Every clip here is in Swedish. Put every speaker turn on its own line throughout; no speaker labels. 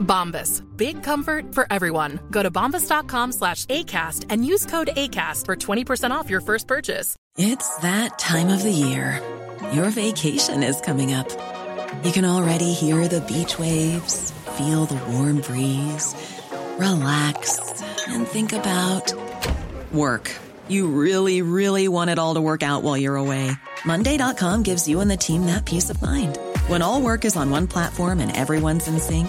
Bombas. Big comfort for everyone. Go to bombas.com slash ACAST and use code ACAST for 20% off your first purchase.
It's that time of the year. Your vacation is coming up. You can already hear the beach waves, feel the warm breeze, relax, and think about work. You really, really want it all to work out while you're away. Monday.com gives you and the team that peace of mind. When all work is on one platform and everyone's in sync,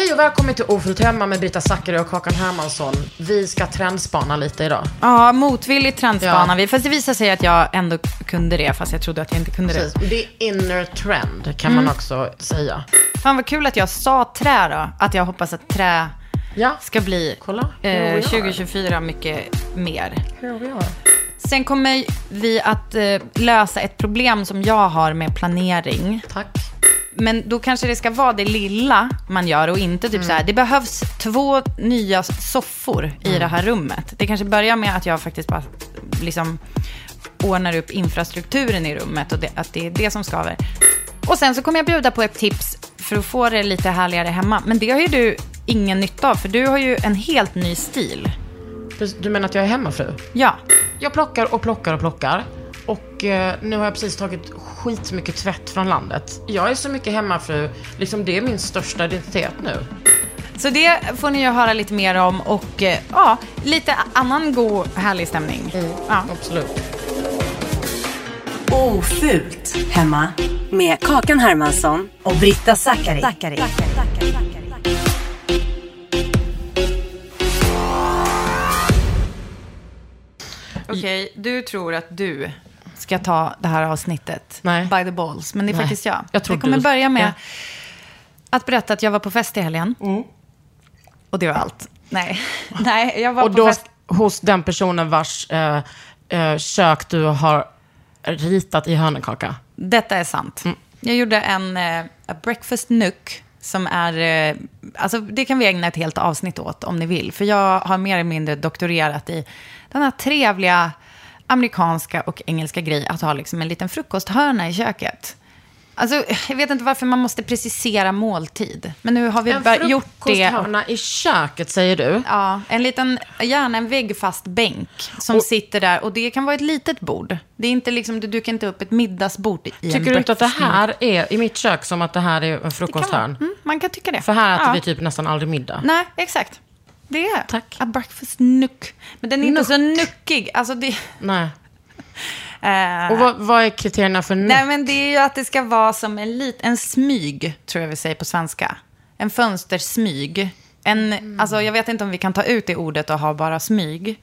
Hej och välkommen till Ofullt hemma med Brita Zackari och Kakan Hermansson. Vi ska trendspana lite idag.
Ja, motvilligt trendspanar
Ja.
vi. Fast det visar sig att jag ändå kunde det, fast jag trodde att jag inte kunde
Precis.
det.
Det är inner trend kan
Mm.
man också säga.
Fan vad kul att jag sa trä då. Att jag hoppas att trä
Ja,
ska bli eh,
Here we are.
2024 mycket mer. Sen kommer vi att eh, lösa ett problem som jag har med planering.
Tack.
Men då kanske det ska vara det lilla man gör och inte typ så här, det behövs två nya soffor i det här rummet. Det kanske börjar med att jag faktiskt bara liksom ordnar upp infrastrukturen i rummet och det, att det är det som skaver. Och sen så kommer jag bjuda på ett tips för att få det lite härligare hemma. Men det har ju du ingen nytta av, för du har ju en helt ny stil.
Du menar att jag är hemmafru?
Ja.
Jag plockar och plockar och plockar. Och eh, nu har jag precis tagit skitmycket tvätt från landet. Jag är så mycket hemmafru, liksom det är min största identitet nu.
Så det får ni ju höra lite mer om och eh, ja, lite annan god härlig stämning. Ja.
Absolut.
Ofult hemma med Kakan Hermansson och Britta Zackari.
Okej, du tror att du ska ta det här avsnittet
Nej.
by the balls, men det är
Nej.
faktiskt jag.
Jag tror
kommer
du-
börja med
Ja.
att berätta att jag var på fest i helgen. Och det var allt. Nej, Nej jag var
Och
på
då
fest.
hos den personen vars eh, eh, kök du har ritat i hörnekaka.
Detta är sant. Jag gjorde en eh, breakfast nook som är, eh, alltså det kan vi ägna ett helt avsnitt åt om ni vill. För jag har mer eller mindre doktorerat i den här trevliga amerikanska och engelska grej att ha liksom en liten frukosthörna i köket. Alltså, jag vet inte varför man måste precisera måltid. Men nu har vi
En
bör- gjort det.
frukosthörna i köket säger du.
Ja, en liten, gärna en väggfast bänk som
Och-
sitter där. Och det kan vara ett litet bord. Det är inte liksom, du dukar inte upp ett middagsbord i en
Tycker du inte att det här är, i mitt kök, som att det här är en frukosthörn?
Mm, man kan tycka det.
För här äter
Ja.
vi typ nästan aldrig middag.
Nej, exakt. Det
Tack.
a breakfast nook. Men den är inte
Nook.
så nuckig. Alltså det,
Nej.
eh,
Och vad, vad är kriterierna för
nej,
nook?
men det är ju att det ska vara som en, lit, en smyg, tror jag vi säger på svenska. En fönstersmyg. En,
Mm.
alltså, jag vet inte om vi kan ta ut det ordet och ha bara smyg.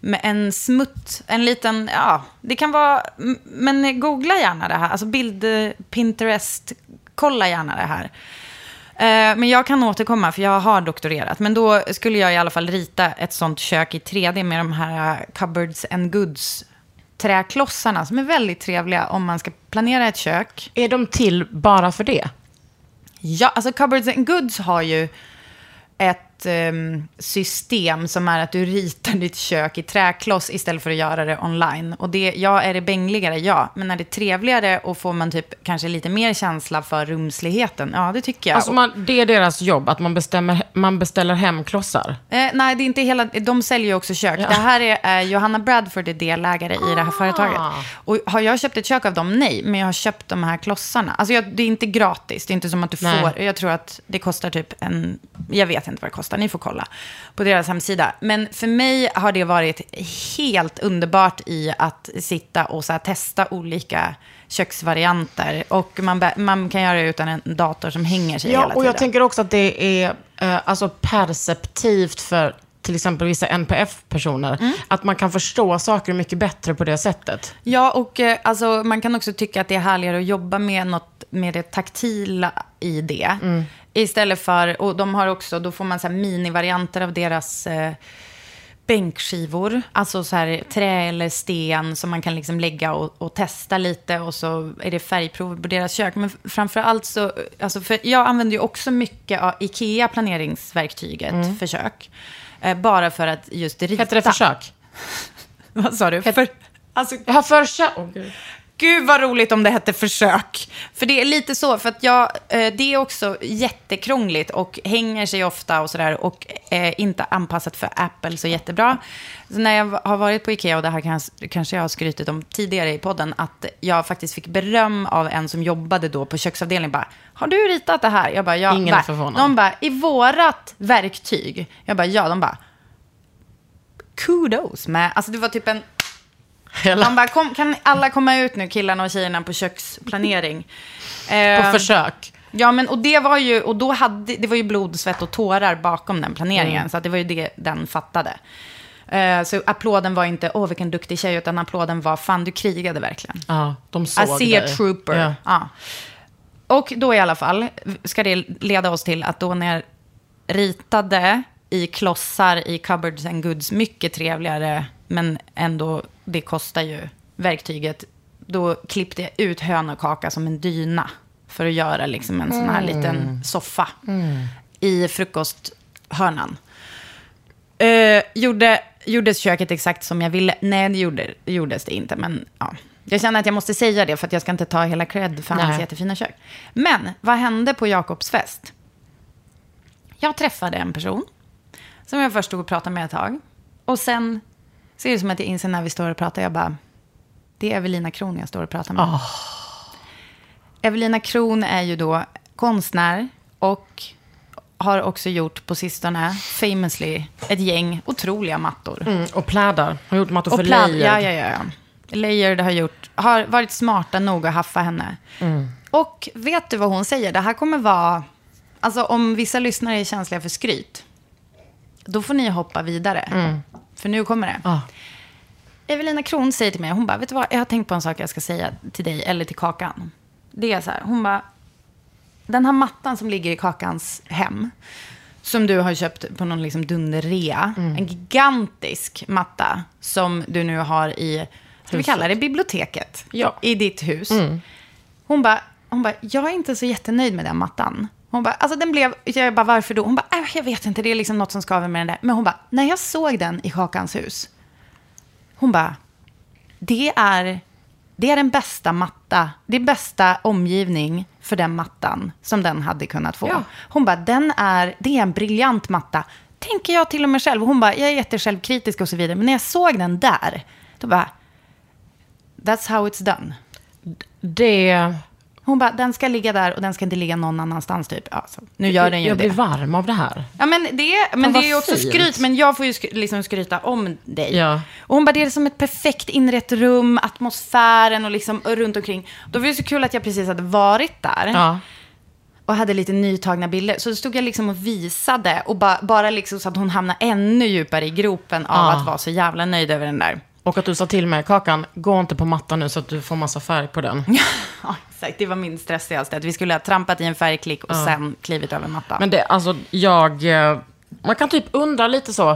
Men en smutt, en liten, ja, det kan vara, men googla gärna det här. Alltså bild, Pinterest, kolla gärna det här. Eh, Men jag kan återkomma, för jag har doktorerat. Men då skulle jag i alla fall rita ett sånt kök i 3D med de här eh, cupboards and goods träklossarna som är väldigt trevliga om man ska planera ett kök.
Är de till bara för det?
Ja, alltså Cupboards and Goods har ju ett ehm, system som är att du ritar ditt kök i träkloss istället för att göra det online. Och det, ja, är det bängligare? Ja. Men är det trevligare och får man typ kanske lite mer känsla för rumsligheten? Ja, det tycker jag.
Alltså man, det är deras jobb, att man bestämmer man beställer hem klossar?
Eh, nej, det är inte hela, de säljer ju också kök. Det här är eh, Johanna Bradford är delägare i det här företaget. Och har jag köpt ett kök av dem? Nej, men jag har köpt de här klossarna. Alltså jag, det är inte gratis, det är inte som att du
Nej.
får, jag tror att det kostar typ en, jag vet inte vad det kostar, ni får kolla på deras hemsida. Men för mig har det varit helt underbart i att sitta och så testa olika köksvarianter. Och man, man kan göra det utan en dator som hänger sig
Ja,
hela
och
tiden.
jag tänker också att det är eh, alltså perceptivt för till exempel vissa NPF-personer.
Mm.
Att man kan förstå saker mycket bättre på det sättet.
Ja, och eh, alltså, man kan också tycka att det är härligare att jobba med något med det taktila i det. Istället för, och de har också, då får man så här minivarianter av deras eh, bänkskivor. Alltså så här trä eller sten som man kan liksom lägga och, och testa lite. Och så är det färgprov på deras kök. Men framför allt så, alltså för jag använder ju också mycket av Ikea planeringsverktyget för kök. Eh, bara för att just rita.
Heter det försök?
Vad sa du? För, alltså,
Jag har försök. Åh, gud.
Vad roligt om det hette försök. För det är lite så, för att jag, eh, det är också jättekrångligt och hänger sig ofta och sådär och eh, inte anpassat för Apple så jättebra. Så när jag har varit på Ikea, och det här kanske, kanske jag har skrytit om tidigare i podden, att jag faktiskt fick beröm av en som jobbade då på köksavdelningen. Bara, har du ritat det här? Jag bara, ja.
Ingen är förvånad.
De bara, i vårat verktyg. Jag bara, ja. De bara, kudos med, alltså det var typ en
Hela,
man bara, kom, kan alla komma ut nu, killarna och tjejerna, på köksplanering?
på
Eh,
försök.
Ja, men och det var ju, och då hade, det var ju blod, svett och tårar bakom den planeringen. Så att det var ju det den fattade. Eh, så applåden var inte, åh vilken duktig tjej, utan applåden var, fan du krigade verkligen.
Ja, de såg
I see a
dig.
trooper.
Ja.
Ja. Och då i alla fall ska det leda oss till att då när jag ritade i klossar i cupboards and goods, mycket trevligare, men ändå, det kostar ju verktyget. Då klippte jag ut hönökaka som en dyna för att göra liksom en sån här liten soffa i frukosthörnan. Eh, gjorde, gjordes köket exakt som jag ville? Nej, det gjorde, gjordes det inte. Men ja. Jag känner att jag måste säga det för att jag ska inte ta hela cred för hans jättefina kök. Men vad hände på Jakobs fest? Jag träffade en person som jag först stod och pratade med ett tag. Och sen så är det som att jag inser när vi står och pratar, jag bara, det är Evelina Kron jag står och pratar med. Evelina Kron är ju då konstnär och har också gjort på sistone, famously, ett gäng otroliga mattor.
Mm, och plädar. Har gjort mattor
Och
för
pladd,
Layered.
ja, ja, ja. Layered har, gjort, har varit smarta nog att haffa henne. Och vet du vad hon säger? Det här kommer vara... Alltså om vissa lyssnare är känsliga för skryt, då får ni hoppa vidare. För nu kommer det.
Ja.
Evelina Kron säger till mig, hon bara, vet du vad, jag har tänkt på en sak jag ska säga till dig, eller till Kakan. Det är så här, hon bara, den här mattan som ligger i Kakans hem, som du har köpt på någon liksom dunderrea, en gigantisk matta som du nu har i, ska vi kalla det biblioteket,
Ja.
i ditt hus. Hon bara, hon bara, jag är inte så jättenöjd med den mattan. Hon bara, alltså den blev, jag bara, varför då? Hon bara, äh, jag vet inte, det är liksom något som skaver med den där. Men hon bara, när jag såg den i Kakans hus, hon bara, det är, det är den bästa matta, det är bästa omgivning för den mattan som den hade kunnat få.
Ja.
Hon bara, den är, det är en briljant matta. Tänker jag till och med själv. Hon bara, jag är jättesjälvkritisk och så vidare. Men när jag såg den där, då bara, that's how it's done.
Det...
Hon bara, den ska ligga där och den ska inte ligga någon annanstans typ. Ja, så, nu gör den ju
jag
det.
blir varm av det här.
Ja, men det, men det är ju också
fint.
skryt, men jag får ju sk- liksom skryta om dig.
Ja.
Och hon bara, det är som ett perfekt inrett rum, atmosfären och liksom runt omkring. Då var det så kul att jag precis hade varit där
Ja.
och hade lite nytagna bilder. Så då stod jag liksom och visade och ba, bara liksom så att hon hamnade ännu djupare i gropen av
Ja.
att vara så jävla nöjd över den där.
Och att du sa till mig, Kakan, gå inte på mattan nu så att du får massa färg på den.
Ja, exakt. Det var min stressigaste. Att vi skulle ha trampat i en färgklick och sen klivit över mattan.
Men det, alltså, jag... eh, Man kan typ undra lite så,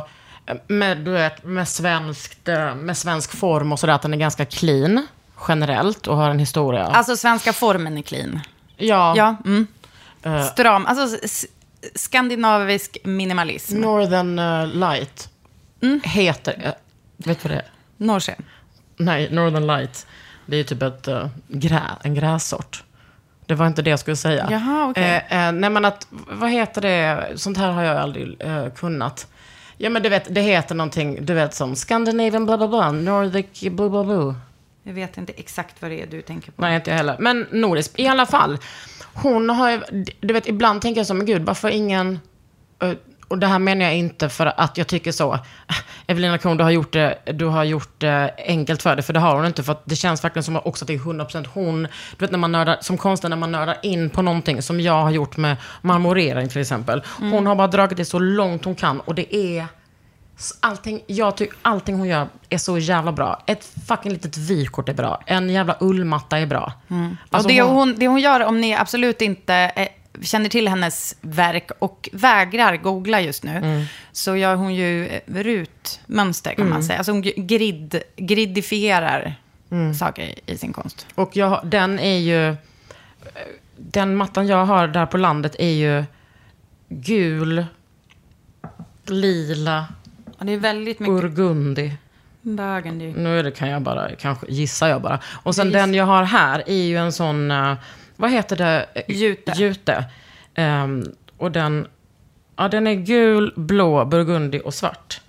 eh, med, du vet, med, svenskt, eh, med svensk form och sådär, att den är ganska clean, generellt, och har en historia.
Alltså svenska formen är clean.
ja,
Ja, mm.
eh,
Stram. Alltså skandinavisk minimalism.
Northern eh, Light
Mm.
heter... eh, vet du vad det är?
Norrsken.
Nej, Northern Light. Det är typ ett, eh, grä, en grässort. Det var inte det jag skulle säga.
Jaha, okej.
Eh, eh, nej, men att, vad heter det? Sånt här har jag aldrig eh, kunnat. Ja, men du vet, det heter någonting, du vet, som Scandinavian bla bla bla, Nordic bla bla bla.
Jag vet inte exakt vad det är du tänker på.
Nej, inte jag heller. Men nordisk, i alla fall. Hon har ju, du vet, ibland tänker jag men gud, varför ingen... eh, Och det här menar jag inte för att jag tycker så. Evelina Kron, du har gjort det, du har gjort det enkelt för dig, för det har hon inte. För att det känns verkligen som också att det är 100% hon. Du vet, när man nördar, som konstnär, när man nördar in på någonting, som jag har gjort med marmorering till exempel. Hon har bara dragit det så långt hon kan och det är... Allting, jag tycker allting hon gör är så jävla bra. Ett fucking litet vykort är bra. En jävla ullmatta är bra. Alltså
och det
hon-
hon, det hon gör, om ni absolut inte känner till hennes verk och vägrar googla just nu,
Mm.
så gör hon ju eh, rutmönster kan man säga. Alltså hon grid, gridifierar
Mm.
saker i, i sin konst.
Och jag, den är ju... Den mattan jag har där på landet är ju gul, lila,
Och det är väldigt mycket
burgundi.
burgundy.
Nu är det, kan jag bara, kanske gissar jag bara. Och sen
Giss.
den jag har här är ju en sån, eh, vad heter det?
Jute.
Jute. Ehm, och den, ja den är gul, blå, burgundi och svart.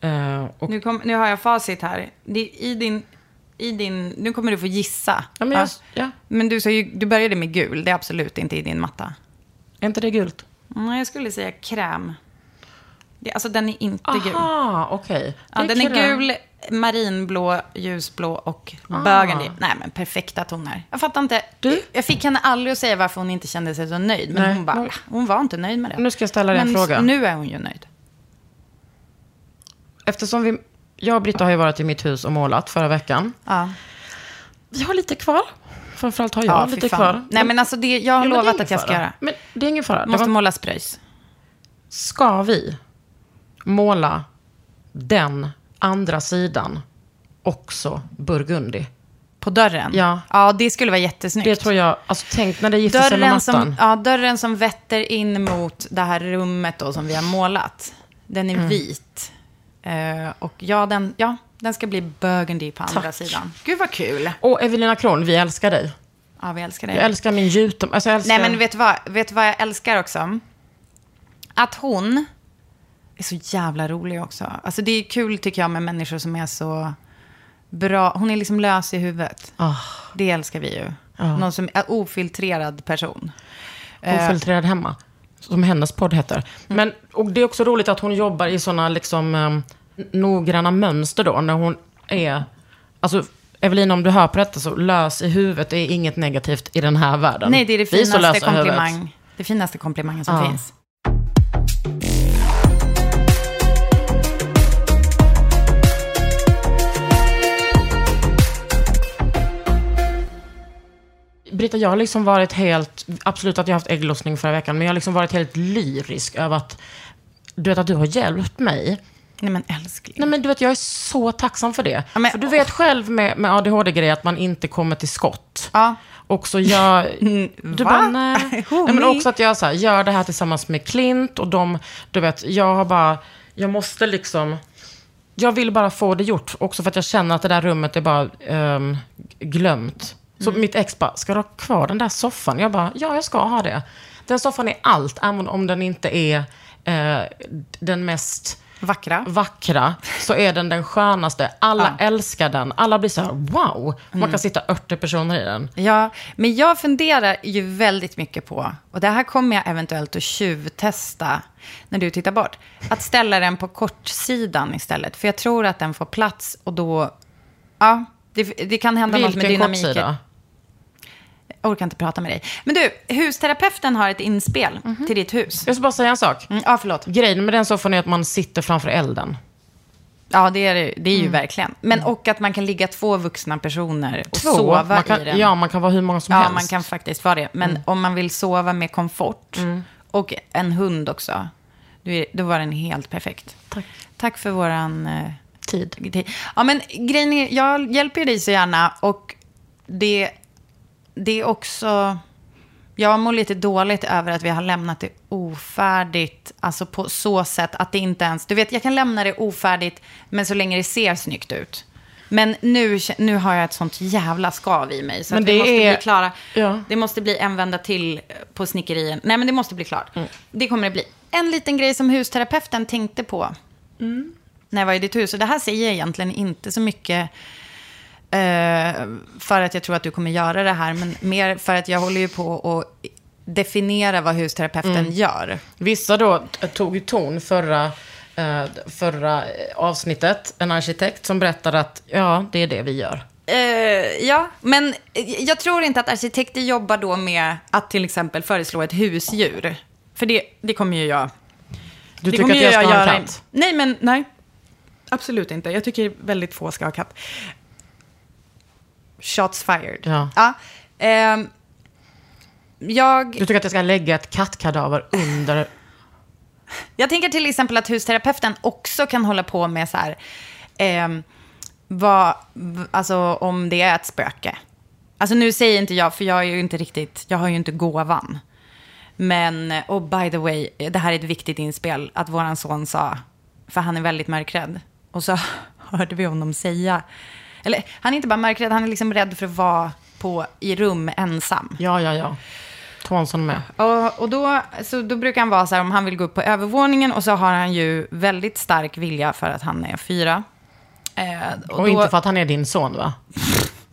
Eh, och,
Nu, kom, nu har jag facit här. Det, är i din, i din, nu kommer du få gissa.
ja, men, jag,
Va?
ja,
men du, sa ju, du började med gul, det är absolut inte i din matta.
är inte det gult?
Nej, jag skulle säga kräm. Det, alltså den är inte gul.
Aha, okej.
Ja,
Det
den är
kräm.
gul, marinblå, ljusblå och
Ah.
burgundy. Nej, men perfekta toner. Jag fattar inte.
Du?
Jag fick henne aldrig att säga varför hon inte kände sig så nöjd. Men
Nej,
hon bara,
men-
hon var inte nöjd med det.
Nu ska jag ställa dig en fråga.
nu är hon ju nöjd.
Eftersom vi, jag och Britta har ju varit i mitt hus och målat förra veckan.
Ja.
Vi har lite kvar. Framförallt har jag
Ja,
lite
fan.
kvar.
Nej, men alltså det, jag har
Ja,
lovat att jag ska
fara.
göra.
Men det är ingen fara.
Måste
var-
måla spröjs.
Ska vi måla den andra sidan också burgundi?
På dörren?
Ja.
Ja, det skulle vara jättesnyggt.
Det tror jag, alltså tänk när det gifter sig med
Dörren
mattan.
som, ja, dörren som vetter in mot det här rummet då, som vi har målat. Den
Mm.
är vit. Eh, och ja den, ja, den ska bli burgundy på andra
Tack.
sidan. Gud vad kul.
Och Evelina Kron, vi älskar dig.
Ja, vi älskar dig.
Jag älskar min jute. Alltså älskar...
Nej, men vet du, vad, vet vad jag älskar också? Att hon är så jävla rolig också. Alltså det är kul tycker jag med människor som är så bra. Hon är liksom lös i huvudet.
Ah,
Det älskar vi ju. Någon som är ofiltrerad person. Eh,
ofiltrerad hemma. Som hennes podd heter.
Mm.
Men, och det är också roligt att hon jobbar i sådana liksom, um, noggranna mönster då. När hon är... Alltså, Evelina, om du hör på detta så lös i huvudet är inget negativt i den här världen.
Nej, det är det finaste, komplimang, det finaste komplimangen som
Ja.
finns.
Britta, jag har liksom varit helt, absolut att jag har haft ägglossning förra veckan, men jag har liksom varit helt lyrisk över att, du vet att du har hjälpt mig.
Nej men älskling.
Nej men du vet, jag är så tacksam för det.
Ja, men-
för du vet själv med, med ADHD-grejer att man inte kommer till skott.
Ja.
Och så gör... Du
va?
bara, nej. Nej men
me?
också att jag så här, gör det här tillsammans med Clint och de, du vet, jag har bara, jag måste liksom, jag vill bara få det gjort. Också för att jag känner att det där rummet är bara ehm, glömt. Så
Mm.
mitt ex bara, ska du ha kvar den där soffan? Jag bara, ja jag ska ha det. Den soffan är allt, även om den inte är eh, den mest
Vackra.
vackra, så är den den skönaste. Alla
Ja.
älskar den. Alla blir så här, wow. Man kan sitta 80 personer i den.
Ja, men jag funderar ju väldigt mycket på, och det här kommer jag eventuellt att tjuvtesta när du tittar bort, att ställa den på kortsidan istället. För jag tror att den får plats och då, ja, det, det kan hända något med
Vilken
dynamiken.
kortsida?
Orkar inte prata med dig. Men du, husterapeuten har ett inspel till ditt hus.
Jag ska bara säga en sak.
Mm, ja, förlåt.
Grejen med den soffan är att man sitter framför elden.
Ja, det är, det det är ju
Mm.
verkligen. Men och att man kan ligga två vuxna personer och
Två,
sova
kan,
i den.
Ja, man kan vara hur många som
Ja,
helst. Mm.
man kan faktiskt vara det. Men om man vill sova med komfort och en hund också, då, var den helt perfekt.
Tack.
Tack för våran eh,
Tid.
tid. Ja, men grejen är, jag hjälper dig så gärna och det, det är också... Jag mår lite dåligt över att vi har lämnat det ofärdigt. Alltså på så sätt att det inte ens... Du vet, jag kan lämna det ofärdigt, men så länge det ser snyggt ut. Men nu, nu har jag ett sånt jävla skav i mig. Så
Men
att vi
det
måste
är-
bli klara.
Ja.
Det måste bli en vända till på snickerien. Nej, men det måste bli klart.
Mm.
Det kommer det bli. En liten grej som husterapeuten tänkte på när jag var i ditt hus. Och det här säger egentligen inte så mycket eh, för att jag tror att du kommer göra det här. Men mer för att jag håller ju på att definiera vad husterapeuten
Mm.
gör.
Vissa då t- tog ju ton förra, eh, förra avsnittet. En arkitekt som berättade att ja, det är det vi gör.
Eh, ja, men jag tror inte att arkitekter jobbar då med att till exempel föreslå ett husdjur. För det, det kommer ju jag...
Du
det
tycker att jag ska ha en
göra-
katt?
Nej, men nej. Absolut inte. Jag tycker väldigt få ska ha katt. Shots fired.
Ja.
ja ehm, jag...
Du tycker att jag ska lägga ett kattkadaver under...
Jag tänker till exempel att husterapeuten också kan hålla på med så här, ehm, vad, alltså om det är ett spöke. Alltså nu säger inte jag, för jag är ju inte riktigt, jag har ju inte gåvan. Men, och by the way, det här är ett viktigt inspel, att våran son sa, för han är väldigt mörkrädd. Och så hörde vi honom säga, eller han är inte bara mörkrädd, han är liksom rädd för att vara på, i rum ensam.
Ja, ja, ja. Tånsson med.
Och, och då, så då brukar han vara så här, om han vill gå upp på övervåningen och så har han ju väldigt stark vilja för att han är fyra. Eh,
Och,
då,
inte för att han är din son, va?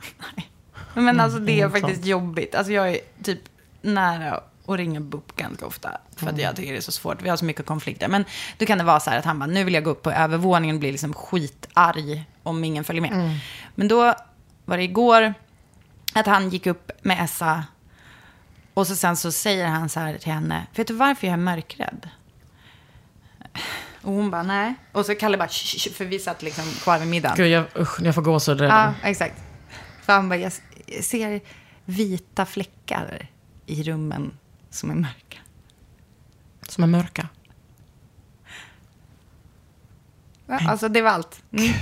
Men alltså det är
Mm,
faktiskt jobbigt. Alltså jag är typ nära att ringa BUP ganska ofta. För att jag tycker det är så svårt. Vi har så mycket konflikter. Men då kan det vara så här att han bara, nu vill jag gå upp på övervåningen och bli liksom skitarg om ingen följer med. Men då var det igår att han gick upp med Essa. Och så sen så säger han så här till henne, vet du varför jag är mörkrädd? Och hon bara, nej. Och så Kalle bara, för vi satt liksom kvar vid middagen.
Gud, jag, usch, jag får gåshud redan.
Ja, exakt. För han bara, jag ser vita fläckar i rummen som är mörka.
Som är mörka.
Ja, alltså det var allt. Mm.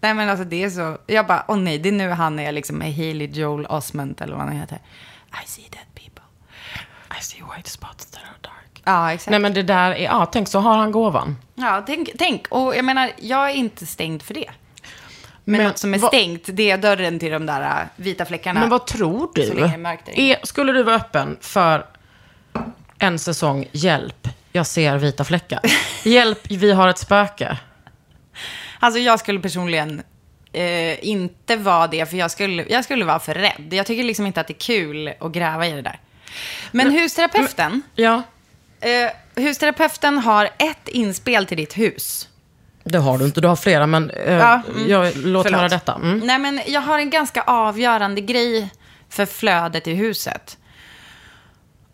Nej men alltså det är så, jag bara, åh nej, det är nu han är liksom med Haley Joel Osment eller vad han heter. I see dead people.
I see white spots that are dark.
Ja, exakt.
Nej, men det där är... Ja, tänk så har han gåvan.
Ja, tänk, tänk, och jag menar, jag är inte stängd för det. Men,
Men
något som är
vad-
stängt, det är dörren till de där äh, vita fläckarna.
Men vad tror du?
Så länge mörkt.
Är, skulle du vara öppen för en säsong Hjälp, jag ser vita fläckar? Hjälp, vi har ett spöke.
Alltså jag skulle personligen eh, inte vara det, för jag skulle, jag skulle vara för rädd. Jag tycker liksom inte att det är kul att gräva i det där. Men husterapeuten,
Ja,
eh, husterapeuten har ett inspel till ditt hus.
det har du inte. Du har flera, men eh,
Ja, mm.
jag, låt
Förlåt.
höra detta. Mm.
Nej, men jag har en ganska avgörande grej för flödet i huset.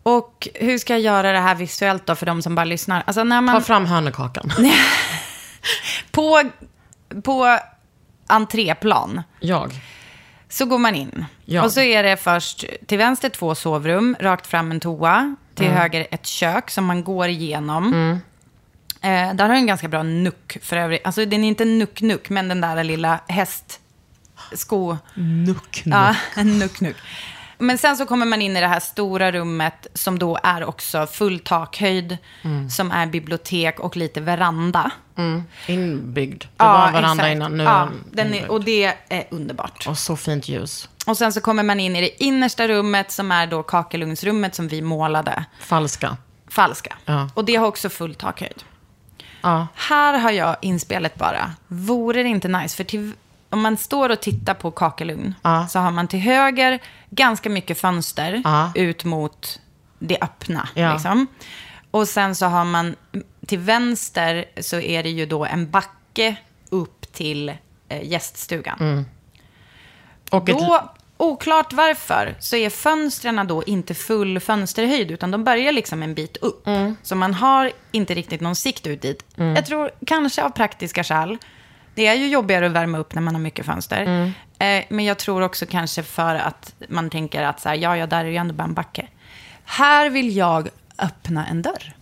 Och hur ska jag göra det här visuellt då för de som bara lyssnar? Alltså när
Ta
man...
fram hönökakan.
På, på entréplan
Jag.
så går man in.
Ja.
Och så är det först till vänster två sovrum, rakt fram en toa. Till
Mm.
höger ett kök som man går igenom. Eh, där har du en ganska bra nuck för övrigt. Alltså den är inte nuck-nuck, men den där lilla hästsko...
Nuck,
Ja, en nuck-nuck. Men sen så kommer man in i det här stora rummet som då är också full takhöjd. Som är bibliotek och lite veranda.
Mm. Inbyggd. Det var en veranda
exakt.
innan. Nu
ja,
den
är, och det är underbart.
Och så fint ljus.
Och sen så kommer man in i det innersta rummet som är då kakelugnsrummet som vi målade.
Falska.
Falska.
Ja.
Och det har också full takhöjd.
Ja.
Här har jag inspelet bara. Vore det inte nice? För till, om man står och tittar på kakelugn
Ja.
så har man till höger ganska mycket fönster
Ja.
ut mot det öppna.
Ja.
Liksom. Och sen så har man till vänster så är det ju då en backe upp till eh, gäststugan.
Mm. Och ett,
Då, oklart varför, så är fönstren då inte full fönsterhöjd, utan de börjar liksom en bit upp.
Mm.
Så man har inte riktigt någon sikt ut dit. Jag tror kanske av praktiska skäl. Det är ju jobbigare att värma upp när man har mycket fönster.
Mm.
Eh, men jag tror också kanske för att man tänker att så här, ja, ja, där är ju ändå bara en backe. Här vill jag öppna en dörr.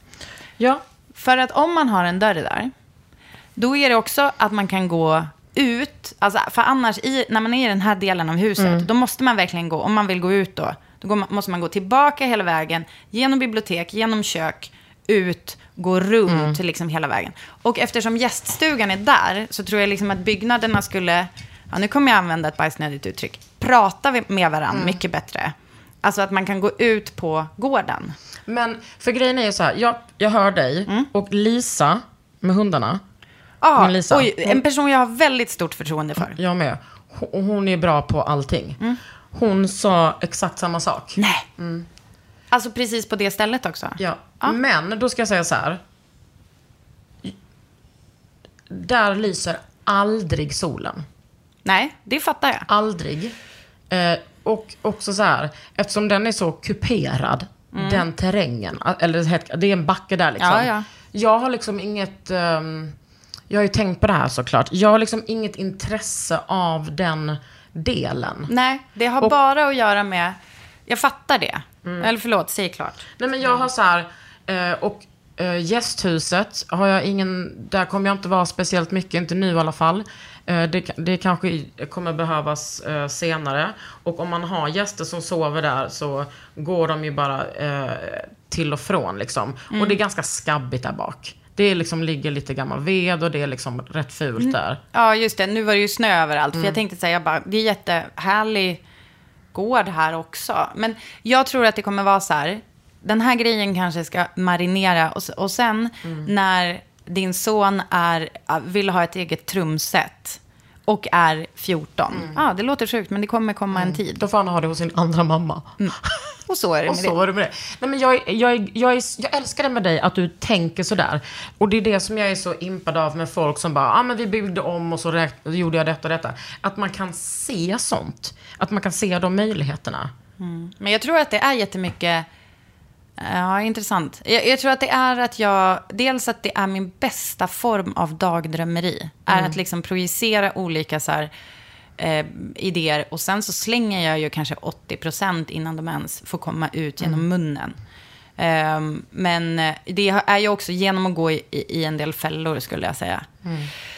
ja.
För att om man har en dörr där, då är det också att man kan gå ut. Alltså, för annars, i, när man är i den här delen av huset, då måste man verkligen gå, om man vill gå ut då, då man, måste man gå tillbaka hela vägen, genom bibliotek, genom kök, ut, gå runt liksom hela vägen. Och eftersom gäststugan är där, så tror jag liksom att byggnaderna skulle ja, nu kommer jag använda ett bajsnödigt uttryck, prata med varandra
Mm.
mycket bättre. Alltså att man kan gå ut på gården.
Men för grejen är ju så här, jag, jag hör dig och Lisa med hundarna.
Ja,
Lisa,
oj,
hon-
en person jag har väldigt stort förtroende för.
Jag med. Hon, hon är bra på allting.
Mm.
Hon sa exakt samma sak.
Nej. Alltså precis på det stället också.
Ja. Men då ska jag säga så här. Där lyser aldrig solen.
Nej, det fattar jag.
Aldrig. Eh, och också så här, eftersom den är så kuperad, den terrängen, eller det är en backe där liksom.
Ja, ja.
Jag har liksom inget, ehm, jag har ju tänkt på det här såklart, jag har liksom inget intresse av den delen.
Nej, det har
Och-
bara att göra med, jag fattar det.
Mm.
Eller förlåt, säg klart.
Nej men jag har så här, eh, och eh, gästhuset har jag ingen, där kommer jag inte vara speciellt mycket, inte nu i alla fall. Eh, det, det kanske kommer behövas eh, senare. Och om man har gäster som sover där så går de ju bara till och från liksom. Och det är ganska skabbigt där bak. Det liksom, ligger lite gammal ved och det är liksom rätt fult där.
Ja, just det. Nu var det ju snö överallt.
Mm.
För jag tänkte säga, jag bara, det är jättehärlig gård här också. Men jag tror att det kommer vara så här, den här grejen kanske ska marinera. Och, och sen
Mm.
när din son är, vill ha ett eget trumset och är 14.
Mm.
Ja, det låter sjukt, men det kommer komma en tid.
Då får han ha det hos sin andra mamma.
Och så är det
Och
med
så
det.
var det med det. Nej, men jag, är- jag, är- jag, är, jag älskar det med dig, att du tänker sådär. Och det är det som jag är så impad av med folk som bara, ja ah, men vi byggde om och så gjorde jag detta och detta. Att man kan se sånt. Att man kan se de möjligheterna.
Men jag tror att det är jättemycket... Ja, intressant. Jag, jag tror att det är att jag... Dels att det är min bästa form av dagdrömmeri. Är
Mm.
att liksom projicera olika så här, eh, idéer. Och sen så slänger jag ju kanske 80% innan de ens får komma ut genom
Mm.
munnen. Ehm, men eh, det är ju också genom att gå i, i en del fällor, skulle jag säga.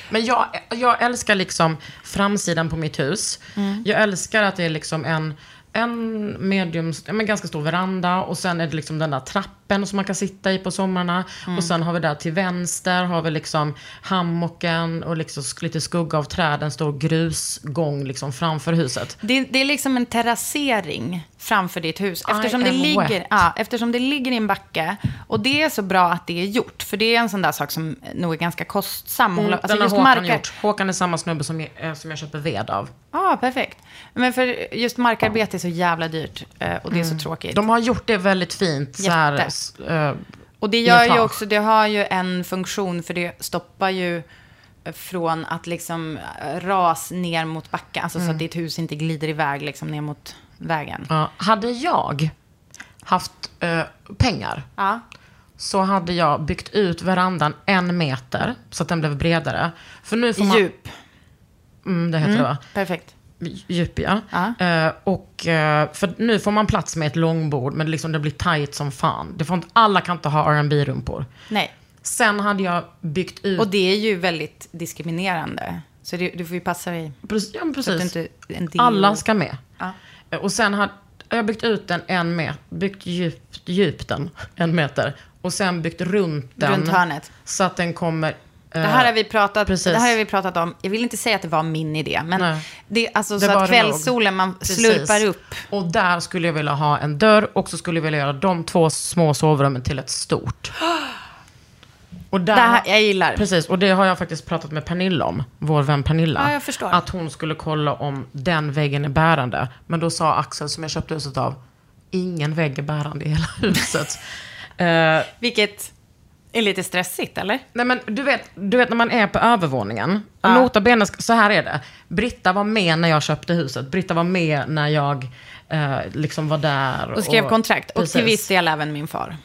Men jag, jag älskar liksom framsidan på mitt hus. Jag älskar att det är liksom en, en medium, men ganska stor veranda och sen är det liksom den där trappen som man kan sitta i på somrarna. Och sen har vi där till vänster har vi liksom hammocken och liksom lite skugga av träden, stor grusgång liksom framför huset.
Det, det är liksom en terrassering framför ditt hus. Eftersom det, ligger, ja, eftersom det ligger i en backe. Och det är så bra att det är gjort. För det är en sån där sak som nog är ganska kostsam.
Mm, den har Håkan
markar-
gjort. Håkan är samma snubbe som jag, eh, som jag köper ved av.
Ja, perfekt. Men för just markarbete är så jävla dyrt. eh, Och det är så tråkigt.
Mm. De har gjort det väldigt fint. Så här, eh,
Och det gör ju också, det har ju en funktion för det stoppar ju från att liksom eh, ras ner mot backen. Alltså
Mm.
så att ditt hus inte glider iväg liksom ner mot vägen.
Ja, hade jag haft eh, pengar
Ja.
så hade jag byggt ut verandan en meter så att den blev bredare. För nu får man...
Djup.
Mm, det heter det va?
Perfekt.
Djup ja. Eh, och, eh, för nu får man plats med ett långbord men liksom det blir tight som fan. Det får inte, alla kan inte ha rb rumpor
Nej.
Sen hade jag byggt ut...
Och det är ju väldigt diskriminerande. Så det, du får ju passa dig.
Precis, ja, precis. Alla ska med.
Ja.
Eh, Och sen har har jag byggt ut den en meter, byggt djupt, djupt den en meter. Och sen byggt runt den.
Runt hörnet.
Så att den kommer...
Det här, har vi pratat,
precis.
det här har vi pratat om. Jag vill inte säga att det var min idé, men
Nej.
det, alltså,
Det
så att kvällssolen, man
Precis.
slurpar upp.
Och där skulle jag vilja ha en dörr och så skulle jag vilja göra de två små sovrummen till ett stort. Och där,
Det här, jag gillar.
Precis, och det har jag faktiskt pratat med Pernilla om, vår vän Pernilla.
Ja.
Att hon skulle kolla om den väggen är bärande. Men då sa Axel, som jag köpte huset av, ingen vägg är bärande i hela huset. Eh,
Vilket är lite stressigt, eller?
Nej men du vet, du vet när man är på övervåningen. Nota bene, så här är det. Britta var med när jag köpte huset. Britta var med när jag eh, liksom var där.
Och skrev kontrakt. Och till viss del även min far.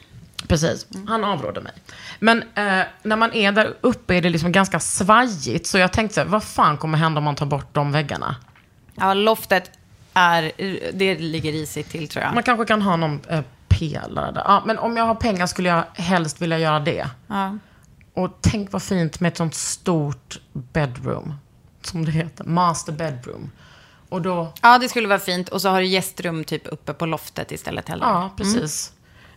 Precis, han avrådde mig. Men eh, när man är där uppe är det liksom ganska svajigt. Så jag tänkte så här, vad fan kommer hända om man tar bort de väggarna?
Ja, loftet är, det ligger risigt till tror jag.
Man kanske kan ha någon eh, pelare där. Ja, men om jag har pengar skulle jag helst vilja göra det.
Ja.
Och tänk vad fint med ett sånt stort bedroom. Som det heter. Master bedroom. Och då,
ja, det skulle vara fint. Och så har du gästrum typ uppe på loftet istället heller.
ja precis.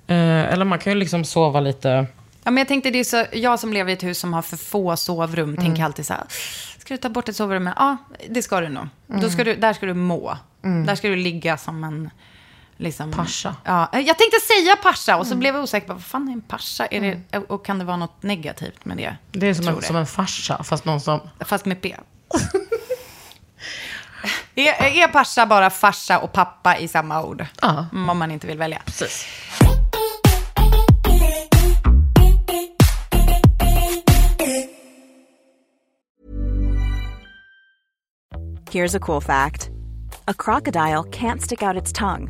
Eh, eller man kan ju liksom sova lite.
Ja, men jag tänkte det är så, jag som lever i ett hus som har för få sovrum, tänker alltid så här, Ska du ta bort ett sovrum? Ja, det ska du nog. Då ska du, där ska du må. Där ska du ligga som en... Liksom,
Pascha.
Ja, jag tänkte säga pascha och så blev jag osäker på vad fan är en pascha? Är det, och kan det vara något negativt med det?
Det är som en,
det.
som en farsa, fast någon som...
Fast med P. är, är pascha bara farsa och pappa i samma ord?
Ja.
Mm, Om man inte vill välja.
Precis.
Here's a cool fact a crocodile can't stick out its tongue.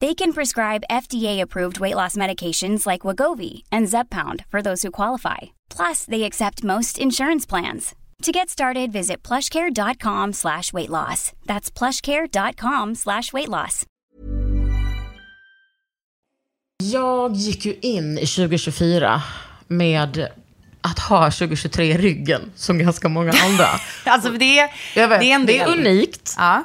They can prescribe FDA-approved weight loss medications like Wagovi and Zepbound for those who qualify. Plus, they accept most insurance plans. To get started, visit plushcare.com slash weight loss. That's plushcare.com slash weight loss.
Jag gick ju in i 2024 med att ha 2023 i ryggen, som ganska många andra.
Alltså det,
vet,
det är en
det är
del.
unikt.
Ja.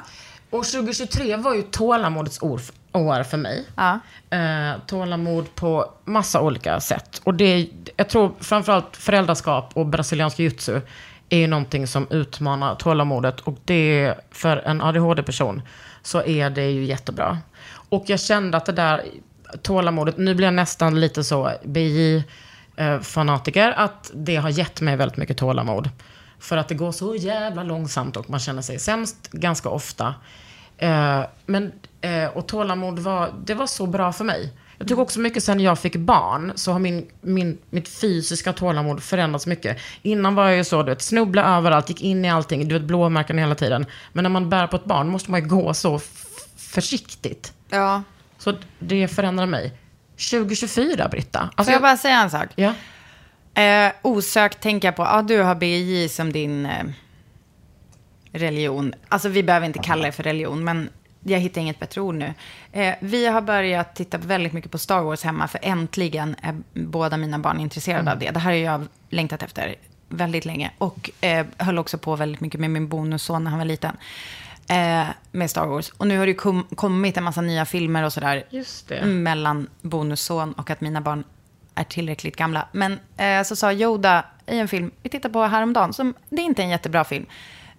Och 2023 var ju tålamodets år, år för mig.
Ja.
Eh, tålamod på massa olika sätt. Och det, jag tror framförallt föräldraskap och brasiliansk jutsu är ju någonting som utmanar tålamodet. Och det, för en ADHD-person, så är det ju jättebra. Och jag kände att det där tålamodet, nu blir jag nästan lite så BJ-fanatiker, att det har gett mig väldigt mycket tålamod. För att det går så jävla långsamt och man känner sig sämst ganska ofta. Eh, men, eh, och tålamod var, det var så bra för mig. Jag tycker också mycket sen jag fick barn så har min, min, mitt fysiska tålamod förändrats mycket. Innan var jag ju så, du vet, snubbla överallt, gick in i allting, du vet, blåmärken hela tiden. Men när man bär på ett barn måste man ju gå så försiktigt.
ja.
Så det förändrar mig. 2024, Britta. Alltså,
Får jag bara säga en sak?
Ja.
Eh, osökt tänker jag på, ja du har BJ som din eh, religion. Alltså vi behöver inte kalla det för religion, men jag hittar inget bättre ord nu. Eh, vi har börjat titta väldigt mycket på Star Wars hemma, för äntligen är båda mina barn intresserade av det. Det här har jag längtat efter väldigt länge. Och eh, höll också på väldigt mycket med min bonusson när han var liten. Eh, med Star Wars. Och nu har det ju kom, kommit en massa nya filmer och sådär.
Just det.
Mellan bonusson och att mina barn är tillräckligt gamla. Men eh, så sa Yoda i en film vi tittade på häromdagen, som, det är inte en jättebra film.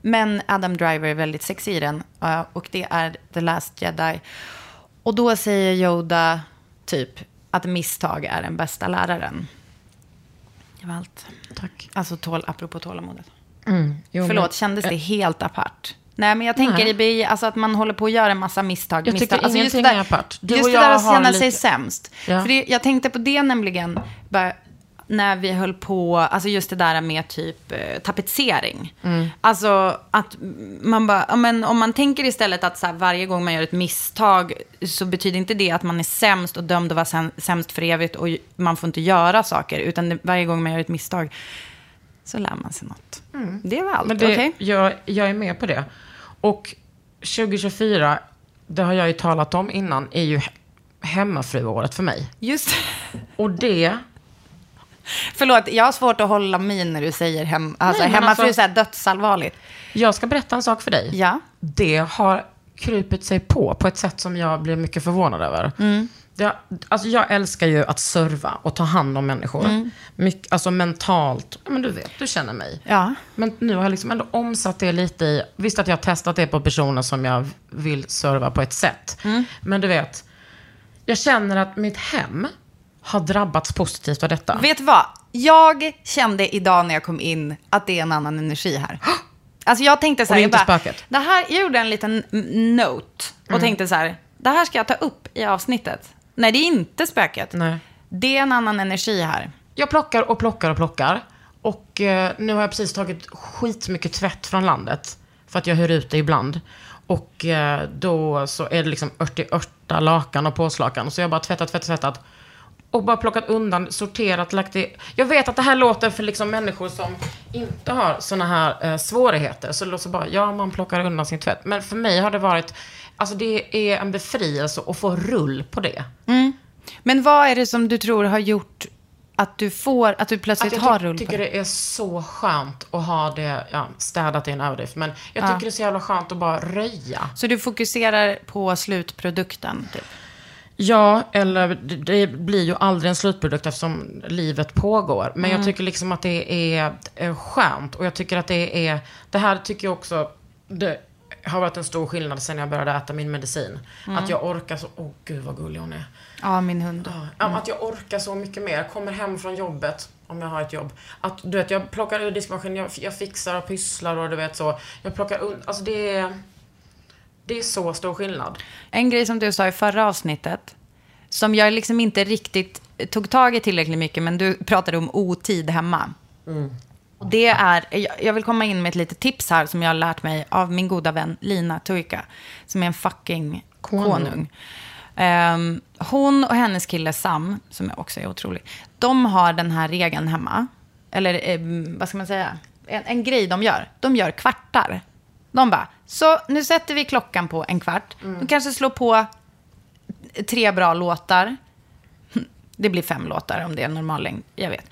Men Adam Driver är väldigt sexig i den. och det är The Last Jedi. Och då säger Yoda typ att misstag är den bästa läraren. Det var allt.
Tack.
Alltså tål, apropå tålamodet.
Mm, jo,
Förlåt,
men-
kändes det helt apart? Nej, men jag tänker
Nej.
alltså att man håller på att göra en massa misstag.
Jag
misstag.
tycker
alltså
ingenting
där-
är apart. Du
just det där att känna
lite-
sig sämst.
Ja.
För det, jag tänkte på det nämligen, bara, när vi höll på, alltså just det där med typ eh, tapetsering.
Mm.
Alltså att man bara, men om man tänker istället att så här, varje gång man gör ett misstag så betyder inte det att man är sämst och dömd att vara säm- sämst för evigt och man får inte göra saker. Utan varje gång man gör ett misstag så lär man sig något. Det var allt, okej?
jag, jag är med på det. Och 2024, det har jag ju talat om innan, är ju he- hemmafruåret för mig.
Just
Och det,
Förlåt, jag har svårt att hålla min när du säger hem, alltså,
Nej,
hemmafru,
alltså-
så här dödsallvarligt.
jag ska berätta en sak för dig.
Ja.
Det har krupit sig på på ett sätt som jag blir mycket förvånad över. Ja, alltså jag älskar ju att serva och ta hand om människor.
Mm.
Mycket, alltså mentalt. Men du vet, du känner mig.
Ja.
Men nu har jag liksom ändå omsatt det lite i... Visst att jag har testat det på personer som jag vill serva på ett sätt.
Mm.
Men du vet, jag känner att mitt hem har drabbats positivt av detta.
Vet du vad? Jag kände idag när jag kom in att det är en annan energi här. Alltså jag tänkte så
Och
här,
det är
jag,
inte
bara,
spöket?
det här, jag gjorde en liten note och
Mm.
tänkte så här, det här ska jag ta upp i avsnittet. Nej, det är inte spöket.
Nej.
Det är en annan energi här.
Jag plockar och plockar och plockar. Och eh, nu har jag precis tagit skitmycket tvätt från landet. För att jag hyr ut det ibland. Och eh, då så är det liksom 88 lakan och påslakan. Så jag bara tvättat, tvättat, tvättat. Och bara plockat undan, sorterat, lagt i. Jag vet att det här låter för liksom människor som inte har såna här eh, svårigheter. Så det låter bara, ja man plockar undan sin tvätt. Men för mig har det varit, alltså det är en befrielse att få rull på det.
Men vad är det som du tror har gjort att du får, att du plötsligt
Att jag
har rull på
tycker
det?
det är så skönt att ha det, ja, städat i en överdrift, men jag
Ja.
tycker det är så jävla skönt att bara röja.
Så du fokuserar på slutprodukten? Typ.
Ja, eller det, blir ju aldrig en slutprodukt eftersom livet pågår. Men
Mm.
jag tycker liksom att det är eh, skönt och jag tycker att det är, det här tycker jag också, det har varit en stor skillnad sen jag började äta min medicin.
Mm.
Att jag orkar så, åh gud vad gullig hon är.
Ja, min hund.
Ja, Att jag orkar så mycket mer. Kommer hem från jobbet, om jag har ett jobb. Att du vet, jag plockar ur diskmaskinen, jag, jag fixar och pysslar och du vet så. Jag plockar un, alltså det är, det är så stor skillnad.
En grej som du sa i förra avsnittet, som jag liksom inte riktigt tog tag i tillräckligt mycket, men du pratade om otid hemma. Och Det är, jag- vill komma in med ett litet tips här som jag har lärt mig av min goda vän Lina Tuika, som är en fucking
Konung.
konung. Ehm, hon och hennes kille Sam, som också är otrolig, de har den här regeln hemma. Eller eh, vad ska man säga? En, en grej de gör. De gör kvartar. De bara, så nu sätter vi klockan på en kvart. De kanske slår på tre bra låtar. Det blir fem låtar om det är normal längd, jag vet.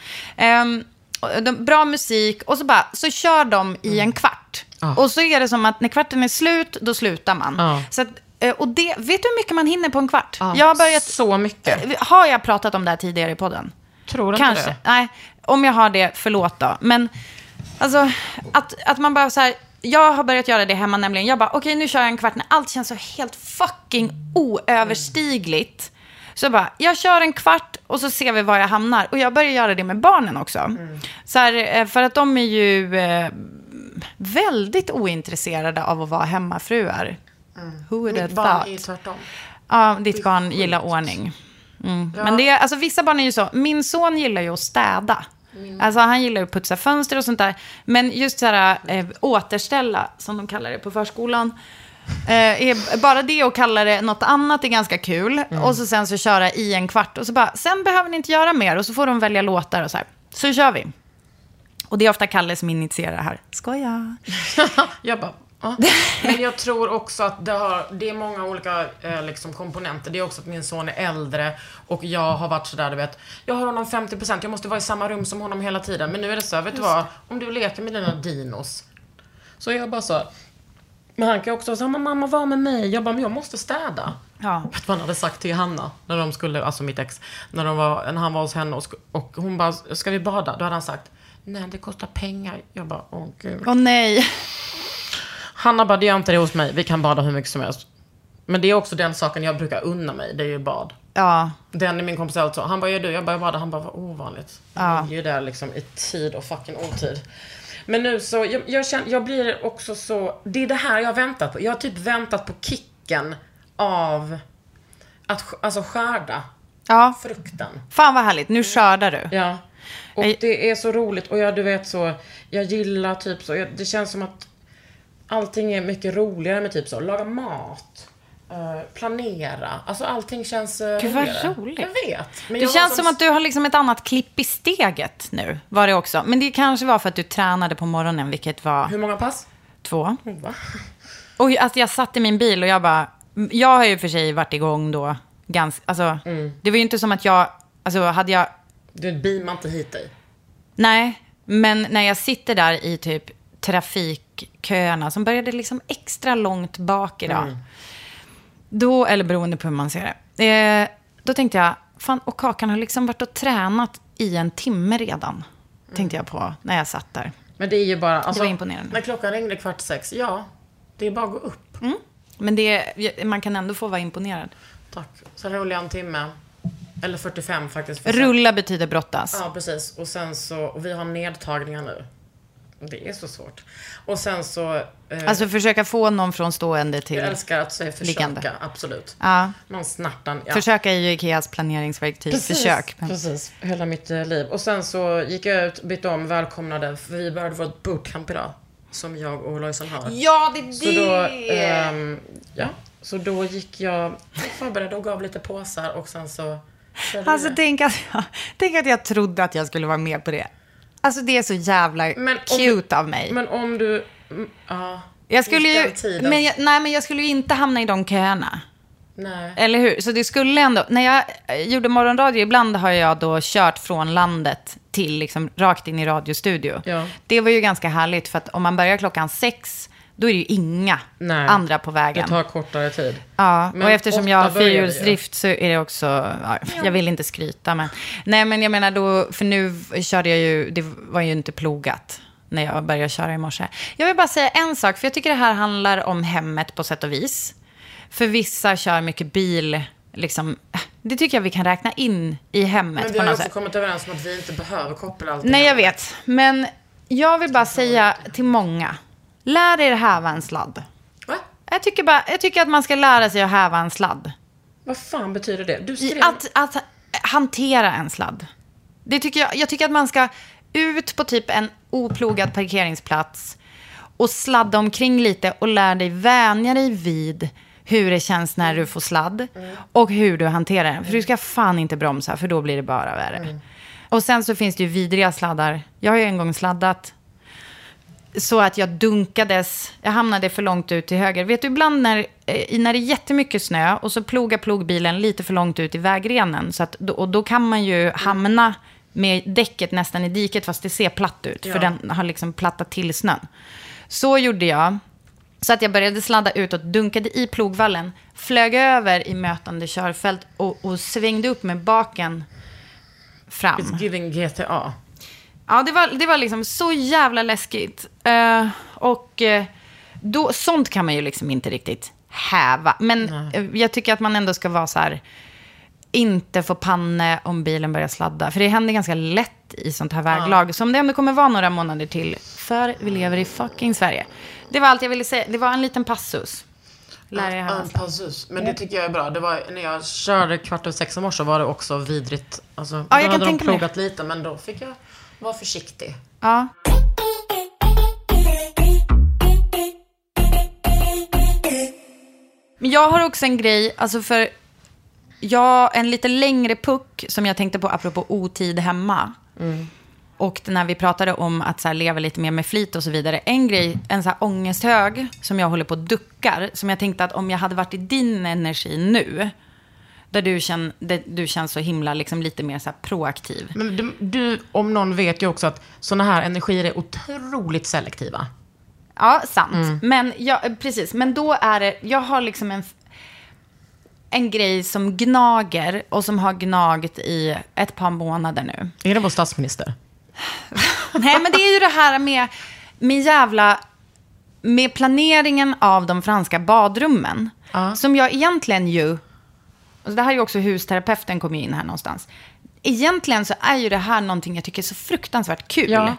Och de, bra musik och så bara, så kör de i en kvart.
Ja.
Och så är det som att när kvarten är slut, då slutar man.
Ja.
Så att, eh, och det, vet du hur mycket man hinner på en kvart? Jag har börjat,
Så mycket.
Eh, Har jag pratat om det här tidigare i podden?
Tror inte
Kanske.
det.
Nej, om jag har det, förlåt då. Men alltså, att, att man bara så här... Jag har börjat göra det hemma nämligen. Jag bara, okej nu kör jag en kvart när allt känns så helt fucking oöverstigligt. Så jag bara, jag kör en kvart och så ser vi var jag hamnar. Och jag börjar göra det med barnen också. Så här, eh, för att de är ju eh, väldigt ointresserade av att vara hemmafruar. Who would
Mitt barn är ju
thought?
tvärtom.
Ja, ditt barn gillar ordning. Mm. Men det är, alltså vissa barn är ju så. Min son gillar ju att städa. Alltså han gillar att putsa fönster och sånt där. Men just så här, eh, återställa, som de kallar det på förskolan. Eh, är, bara det att kalla det något annat är ganska kul. Och så sen så köra i en kvart. Och så bara, sen behöver ni inte göra mer. Och så får de välja låtar och så här. Så kör vi. Och det är ofta Kalle som initierar det här. Skoja.
Jag bara, ja. Men jag tror också att det, har, det är många olika eh, liksom, komponenter. Det är också att min son är äldre och jag har varit sådär, du vet. Jag har honom 50%, jag måste vara i samma rum som honom hela tiden. Men nu är det så här, vet du vad? Om du leker med dina dinos. Så jag bara så. Men han kan också säga, mamma var med mig. Jag bara, men jag måste städa.
Ja.
Vet vad han hade sagt till Hanna? När de skulle, alltså mitt ex. När, de var, när han var hos henne och, och hon bara, ska vi bada? Då hade han sagt, nej det kostar pengar. Jag bara, åh gud.
Åh nej.
Hanna bara, det gör inte det hos mig. Vi kan bada hur mycket som helst. Men det är också den saken jag brukar unna mig. Det är ju bad.
Ja.
Den är min kompis alltså. Han bara, gör du? Jag bara, jag badar. Han bara, vad ovanligt.
Ja.
Jag är ju där liksom i tid och fucking otid. Men nu så, jag, jag, känner, jag blir också så, det är det här jag har väntat på. Jag har typ väntat på kicken av att alltså skörda
Ja.
frukten.
Fan vad härligt. Nu skördar du.
Ja. Och det är så roligt. Och jag, du vet så, jag gillar typ så, jag, det känns som att allting är mycket roligare med typ så, laga mat, eh, planera. Alltså allting känns uh,
Gud, vad roligt.
Jag vet. Men
Det
jag
känns
var
som att du har liksom ett annat klipp i steget nu, var det också. Men det kanske var för att du tränade på morgonen, vilket var
Hur många pass?
två.
Va?
Och att jag satt i min bil och jag bara... Jag har ju för sig varit igång då ganska... Alltså, det var ju inte som att jag... Alltså, hade jag...
Du beamar inte hit dig.
Nej, men när jag sitter där i typ trafikköerna som började liksom extra långt bak idag. Då, eller beroende på hur man ser det. Eh, Då tänkte jag, fan, och Kakan har liksom varit och tränat i en timme redan. Tänkte jag på när jag satt där.
Men det är ju bara... Alltså,
var imponerande.
När klockan ringde kvart sex, ja. Det är bara att gå upp.
Men det, man kan ändå få vara imponerad.
Tack. Sen rullar jag en timme. Eller 45 faktiskt.
Rulla betyder brottas.
Ja, precis. Och sen så, och vi har nedtagningar nu. Det är så svårt. Och sen så... Eh,
Alltså försöka få någon från stående till...
jag älskar att säga försöka,
liggande.
absolut.
Ja.
Någon snartan. Ja.
Försöka är ju Ikeas planeringsverktyg. Försök. Men...
Precis, hela mitt eh, liv. Och sen så gick jag ut, bytte om, välkomnade, för vi började vårt bootcamp idag. Som jag och Lojsan har.
Ja, det är
Så då, ehm, ja, så då gick jag, förberedde och gav lite påsar och sen så
Alltså tänk att, jag, tänk att jag trodde att jag skulle vara med på det. Alltså det är så jävla
Men om
cute av mig.
Men om du, mm, ja.
jag skulle ju, men jag, nej men jag skulle ju inte hamna i de köerna.
Nej.
Eller hur? Så det skulle ändå, när jag eh, gjorde morgonradio, ibland har jag då kört från landet till liksom rakt in i radiostudio.
Ja.
Det var ju ganska härligt för att om man börjar klockan sex, då är det ju inga
Nej.
andra på vägen.
Det tar kortare tid.
Ja,
Men
och eftersom jag har fyrhjulsdrift så är det också, ja, jag vill inte skryta men, nej men jag menar då, för nu körde jag ju, det var ju inte plogat när jag började köra i morse. Jag vill bara säga en sak, för jag tycker det här handlar om hemmet på sätt och vis. För vissa kör mycket bil, liksom, det tycker jag vi kan räkna in i hemmet
Men vi har också
sätt.
kommit överens om att vi inte behöver koppla allt.
Nej, jag vet. Men jag vill bara säga till många, lär er häva en sladd.
Va?
Jag tycker, bara, jag tycker att man ska lära sig att häva en sladd.
Vad fan betyder det? Du skrev...
att, att hantera en sladd. Det tycker jag, jag tycker att man ska ut på typ en oplogad parkeringsplats och sladda omkring lite och lära dig vänja dig vid hur det känns när du får sladd och hur du hanterar den. För du ska fan inte bromsa, för då blir det bara värre. Och sen så finns det ju vidriga sladdar. Jag har ju en gång sladdat så att jag dunkades, jag hamnade för långt ut till höger. Vet du, ibland när, eh, när det är jättemycket snö och så plogar plogbilen lite för långt ut i vägrenen. Så att, och då kan man ju hamna med däcket nästan i diket fast det ser platt ut. För
Ja.
den har liksom plattat till snön. Så gjorde jag. Så att jag började sladda utåt, dunkade i plogvallen, flög över i mötande körfält och, och svängde upp med baken fram.
It's giving GTA.
Ja, det var, det var liksom så jävla läskigt. Eh, och eh, då, sånt kan man ju liksom inte riktigt häva. Men eh, jag tycker att man ändå ska vara så här, inte få panne om bilen börjar sladda. För det händer ganska lätt i sånt här väglag. Som det ändå kommer vara några månader till. För vi lever i fucking Sverige. Det var allt jag ville säga. Det var en liten passus. Lär er häva
En passus. Men det tycker jag är bra. Det var, när jag körde kvart över sex i morse var det också vidrigt. Alltså,
jag
då hade de
mig.
plogat lite, men då fick jag vara försiktig.
Ja. Men jag har också en grej, alltså för jag, en lite längre puck som jag tänkte på apropå otid hemma. Och när vi pratade om att så leva lite mer med flit och så vidare. En grej, en så här ångesthög som jag håller på och duckar. Som jag tänkte att om jag hade varit i din energi nu. Där du, känn, där du känns så himla, liksom lite mer så här proaktiv.
Men du, du, om någon vet ju också att sådana här energier är otroligt selektiva.
Ja, sant. Men, ja, precis. Men då är det, jag har liksom en, en grej som gnager och som har gnagt i ett par månader nu.
Är det vår statsminister?
Nej, men det är ju det här med, med jävla... Med planeringen av de franska badrummen. Som jag egentligen ju... Och det här är ju också husterapeuten kommer in här någonstans. Egentligen så är ju det här någonting jag tycker är så fruktansvärt kul.
Ja.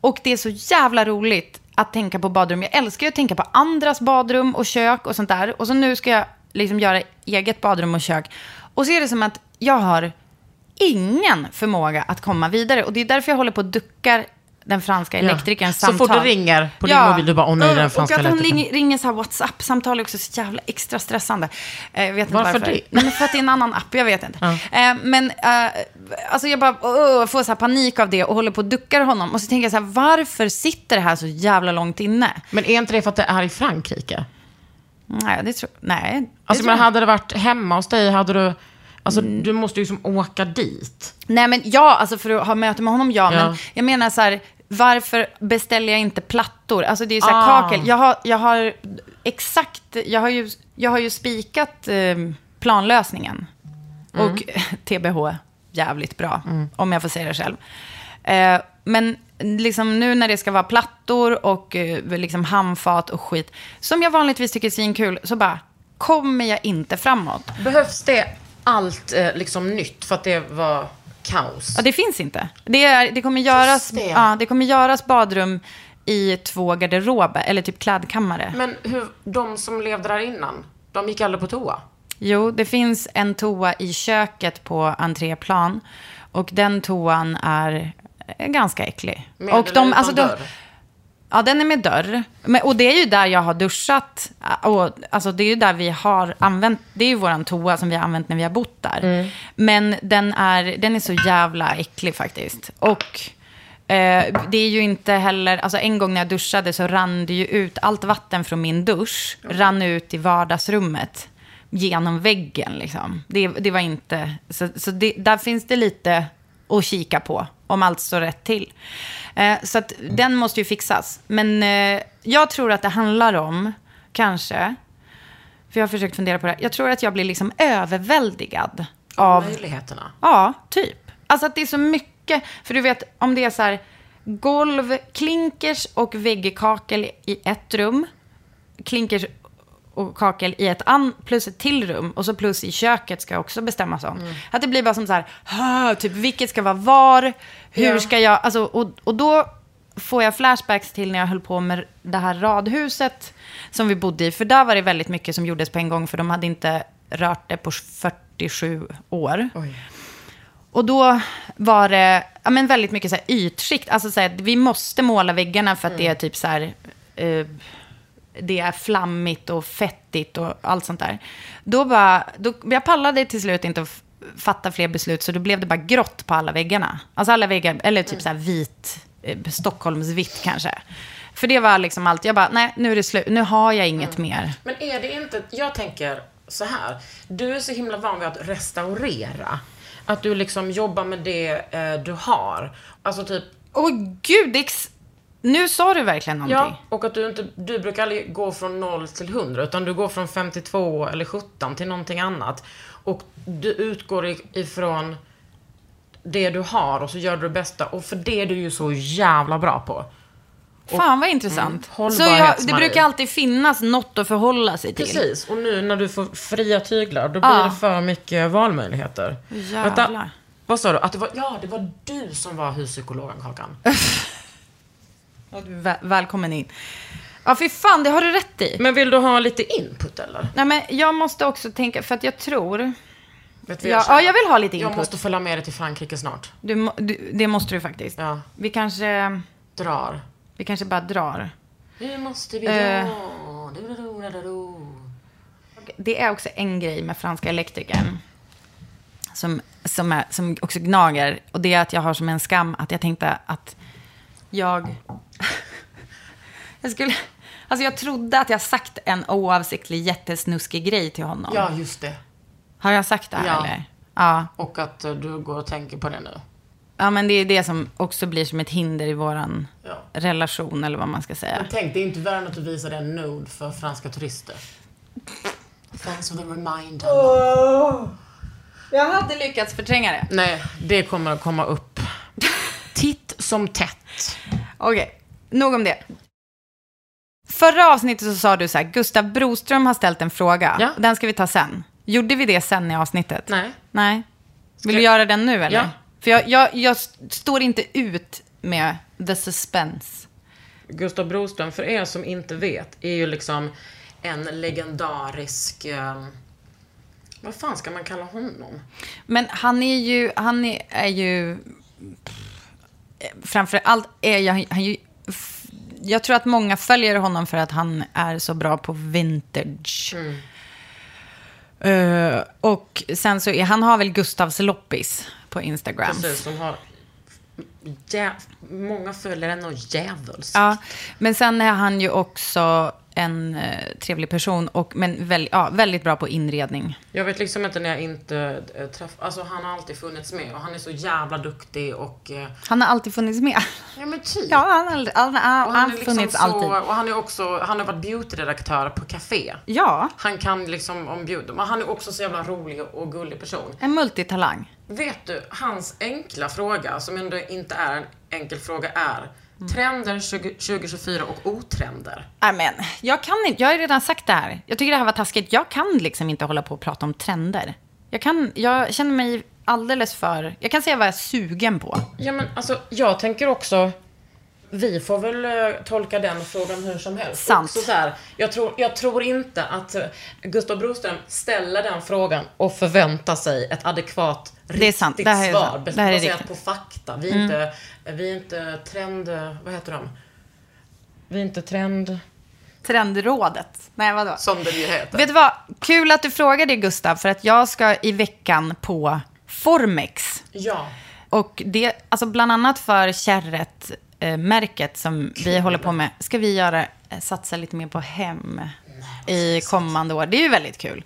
Och det är så jävla roligt att tänka på badrum. Jag älskar ju att tänka på andras badrum och kök och sånt där. Och så nu ska jag liksom göra eget badrum och kök. Och så är det som att jag har ingen förmåga att komma vidare. Och det är därför jag håller på och duckar den franska elektrikerns
Så
samtal.
fort det ringer på din mobil, du bara, åh nej, den franska
Och att hon ringer, så här WhatsApp-samtal är också så jävla extra stressande. Eh, Jag vet inte
Varför
varför.
det?
Nej, men för att det är en annan app, jag vet inte. Eh, Men eh, alltså jag bara åh, får så här panik av det och håller på och duckar honom. Och så tänker jag så här, varför sitter det här så jävla långt inne?
Men är inte det för att det är i Frankrike?
Nej, det tror nej. det
Alltså, men
jag.
hade det varit hemma hos dig, hade du... Alltså,
Mm.
du måste ju liksom åka dit.
Nej, men ja, alltså för att ha möte med honom, ja.
Ja.
Men jag menar så här, varför beställer jag inte plattor? Alltså det är ju så här
Ah.
kakel. Jag har, jag har exakt, jag har ju, jag har ju spikat eh, planlösningen. Och TBH, jävligt bra, om jag får säga det själv. Eh, men liksom nu när det ska vara plattor och eh, liksom handfat och skit, som jag vanligtvis tycker är svinkul, så bara kommer jag inte framåt.
Behövs det allt eh, liksom nytt för att det var kaos?
Ja, det finns inte. Det, är, det, kommer göras,
det.
ja, det kommer göras badrum i två garderober, eller typ klädkammare.
Men hur, de som levde där innan, de gick aldrig på toa?
Jo, det finns en toa i köket på entréplan. Och den toan är eh, ganska äcklig.
Med
och
eller utan
de,
dörr?
Ja, den är med dörr. Men, och det är ju där jag har duschat. Och, alltså, det är ju där vi har använt, det är ju våran toa som vi har använt när vi har bott där.
Mm.
Men den är, den är så jävla äcklig faktiskt. Och eh, det är ju inte heller, alltså en gång när jag duschade så rann det ju ut, allt vatten från min dusch rann ut i vardagsrummet. Genom väggen liksom. Det, det var inte, så, så det, där finns det lite att kika på om allt står rätt till. Eh, så att den måste ju fixas. Men eh, jag tror att det handlar om, kanske, för jag har försökt fundera på det, jag tror att jag blir liksom överväldigad av...
Möjligheterna?
Ja, typ. Alltså att det är så mycket, för du vet om det är så här golv, klinkers och väggkakel i ett rum, klinkers och kakel i ett an, plus ett till rum och så plus i köket ska också bestämmas om.
Mm.
Att det blir bara som så här, "Hö, typ vilket ska vara var, hur
Ja.
ska jag, alltså, och, och då får jag flashbacks till när jag höll på med det här radhuset som vi bodde i. För där var det väldigt mycket som gjordes på en gång, för de hade inte rört det på 47 år. Och då var det ja, men väldigt mycket så här ytskikt. Alltså så här, vi måste måla väggarna för att det är typ så här... Eh, det är flammigt och fettigt och allt sånt där. Då bara, då, jag pallade till slut inte att fatta fler beslut, så då blev det bara grått på alla väggarna. Alltså alla väggar, eller typ så här vit, eh, Stockholmsvitt kanske. För det var liksom allt. Jag bara, nej, nu är det slut. Nu har jag inget mer.
Men är det inte, jag tänker så här. Du är så himla van vid att restaurera. Att du liksom jobbar med det eh, du har. Alltså typ,
Åh gud, det ex- nu sa du verkligen någonting.
ja, och att du inte, du brukar aldrig gå från 0 till 100, utan du går från 52 eller 17 till någonting annat. Och du utgår ifrån det du har och så gör du det bästa. Och för det är du ju så jävla bra på.
Fan vad intressant.
Mm,
så jag, det brukar alltid finnas något att förhålla sig till.
Precis, och nu när du får fria tyglar, då blir det för mycket valmöjligheter.
Jävlar.
vad sa du? Att det var, ja, det var du som var huspsykologen, Kakan.
Ja, du är väl- välkommen in. Ja, fy fan, det har du rätt i.
Men vill du ha lite input eller?
Nej, men jag måste också tänka, för att jag tror...
Vet vi,
Ja,
känner-
ja, jag vill ha lite
Jag
input.
måste följa med dig till Frankrike snart.
Du, du, det måste du faktiskt.
Ja.
Vi kanske...
Drar.
Vi kanske bara drar.
Nu måste vi
Eh.
dra.
Det är också en grej med franska elektrikern. Som, som, är, som också gnager. Och det är att jag har som en skam att jag tänkte att jag... jag skulle... Alltså jag trodde att jag sagt en oavsiktlig jättesnuskig grej till honom.
Ja, just det.
Har jag sagt det här
Ja.
eller? Ja.
Och att eh, du går och tänker på det nu.
Ja, men det är det som också blir som ett hinder i våran
Ja.
relation, eller vad man ska säga.
Men tänk, det är inte värre än att du visar den nude för franska turister. Thanks for the reminder.
Jag hade lyckats förtränga det.
Nej, det kommer att komma upp. Titt som tätt.
Okej, nog om det. Förra avsnittet så sa du så här, Gustav Broström har ställt en fråga.
Ja.
Den ska vi ta sen. Gjorde vi det sen i avsnittet?
Nej.
Nej. Vill du göra den nu eller?
Ja.
För jag, jag, jag st- står inte ut med the suspense.
Gustav Broström, för er som inte vet, är ju liksom en legendarisk... Eh, vad fan ska man kalla honom?
Men han är ju, han är, är ju, framför allt är jag, han är ju, jag tror att många följer honom för att han är så bra på vintage. Eh, och sen så är, han har väl Gustavs loppis på Instagram.
Precis, som har jä- många följare och djävulskt.
Ja, men sen är han ju också en eh, trevlig person, och, men väl, ja, väldigt bra på inredning.
Jag vet liksom inte när jag inte äh, träffar... Alltså han har alltid funnits med och han är så jävla duktig och... eh,
Han har alltid funnits med.
Ja men typ.
Ja, han har, han, han, han har funnits
så,
alltid.
Och han är också, han har varit beautyredaktör på café.
Ja,
Han kan liksom om beauty, men han är också så jävla rolig och gullig person.
en multitalang.
Vet du, hans enkla fråga, som ändå inte är en enkel fråga, är trender 20, 2024 och otrender.
Nej, men jag kan inte, jag har redan sagt det här. Jag tycker det här var taskigt. Jag kan liksom inte hålla på och prata om trender. Jag, kan, jag känner mig alldeles för... Jag kan säga vad jag är sugen på.
Ja men alltså, jag tänker också, vi får väl eh, tolka den frågan hur som helst.
Sant.
Så här, jag, tror, jag tror inte att eh, Gustav Broström ställer den frågan och förväntar sig ett adekvat,
Det är sant.
riktigt
Det här är
svar.
sant. Det här är
baserat
riktigt.
på fakta. Vi är,
Mm.
inte, vi är inte trend... Vad heter de? Vi är inte trend...
Trendrådet. Nej, vadå?
Som det ju heter.
Vet du vad? Kul att du frågar det, Gustav. För att jag ska i veckan på Formex.
Ja.
Och det, alltså bland annat för kärret, eh, märket som vi håller på med, ska vi göra, eh, satsa lite mer på hem i kommande år. Det är ju väldigt kul.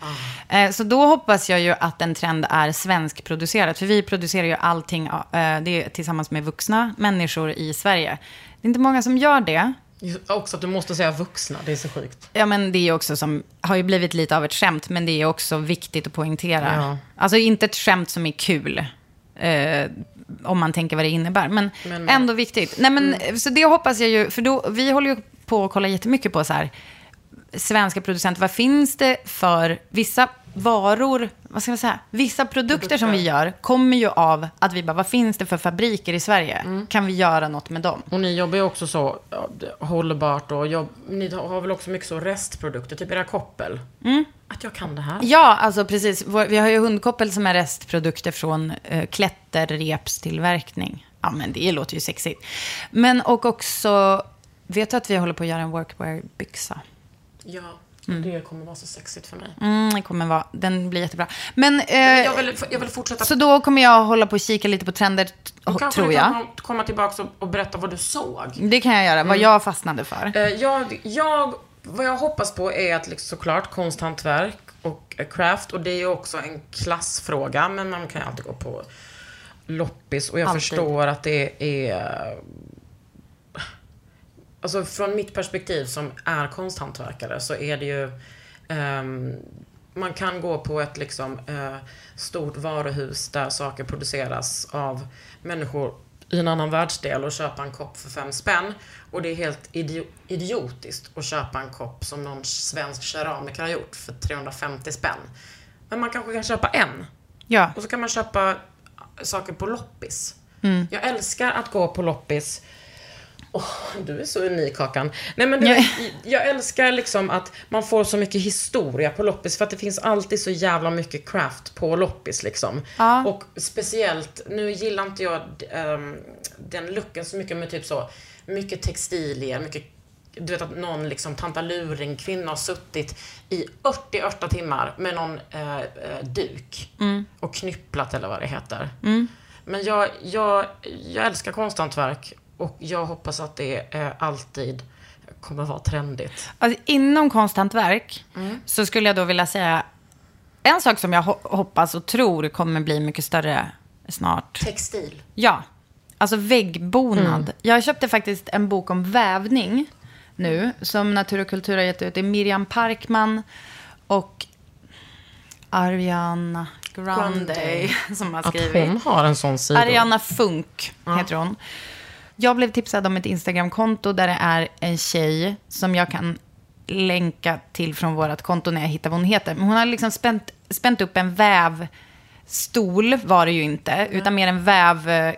Eh, så då hoppas jag ju att en trend är svenskproducerat. För vi producerar ju allting eh, det är tillsammans med vuxna människor i Sverige. Det är inte många som gör det.
Också att du måste säga vuxna, det är så sjukt.
Ja, men det är också som, har ju blivit lite av ett skämt, men det är också viktigt att poängtera.
Ja.
Alltså inte ett skämt som är kul, eh, om man tänker vad det innebär, men,
Men-
ändå viktigt. Nej, men, Så det hoppas jag ju, för då, vi håller ju på att kolla jättemycket på så här, svenska producenter, vad finns det för vissa varor, vad ska man säga, vissa produkter, som vi gör kommer ju av att vi bara, vad finns det för fabriker i Sverige? Kan vi göra något med dem?
Och ni jobbar ju också så hållbart och jobb, ni har väl också mycket så restprodukter, typ era koppel. Att jag kan det här.
Ja, alltså precis. Vi har ju hundkoppel som är restprodukter från eh, klätterrepstillverkning. Ja, men det låter ju sexigt. Men och också, vet du att vi håller på att göra en workwear-byxa?
Ja, det kommer vara så sexigt för mig.
Mm, det kommer vara, den blir jättebra. Men, eh,
jag, vill, jag vill fortsätta.
så då kommer jag hålla på och kika lite på trender,
Då kanske
tror
du
jag.
kan komma tillbaka och, och berätta vad du såg.
Det kan jag göra, vad
Mm.
jag fastnade för.
Eh, jag, jag, vad jag hoppas på är att liksom såklart konsthantverk och craft och det är ju också en klassfråga men man kan ju alltid gå på loppis och jag
Alltid.
förstår att det är Alltså från mitt perspektiv som är konsthantverkare så är det ju ehm, Man kan gå på ett liksom eh, stort varuhus där saker produceras av människor i en annan världsdel och köpa en kopp för fem spänn. Och det är helt idio- idiotiskt att köpa en kopp som någon svensk keramiker har gjort för 350 spänn. Men man kanske kan köpa en.
Ja.
Och så kan man köpa saker på loppis.
Mm.
Jag älskar att gå på loppis. Åh, du är så unik Kakan. Nej men
Ja.
jag älskar liksom att man får så mycket historia på loppis för att det finns alltid så jävla mycket craft på loppis liksom.
Ja.
Och speciellt, nu gillar inte jag ehm, den looken så mycket med typ så mycket textilier, mycket du vet att någon liksom tantaluring kvinna har suttit i 88 timmar med någon eh, eh, duk
Mm.
och knypplat eller vad det heter.
Mm.
Men jag, jag, jag älskar konsthantverk och jag hoppas att det eh, alltid kommer vara trendigt.
Alltså, inom konsthantverk
Mm.
så skulle jag då vilja säga en sak som jag ho- hoppas och tror kommer bli mycket större snart.
Textil.
Ja, alltså väggbonad.
Mm.
Jag köpte faktiskt en bok om vävning nu som Natur och kultur har gett ut. Det är Miriam Parkman och Ariana Grande,
Grande.
som har
Att
skrivit.
hon har en sån sida.
Ariana Funk heter hon. Jag blev tipsad om ett Instagramkonto där det är en tjej som jag kan länka till från vårt konto när jag hittar vad hon heter. Men hon har liksom spänt, spänt upp en vävstol, var det ju inte, utan mer en väv, eh,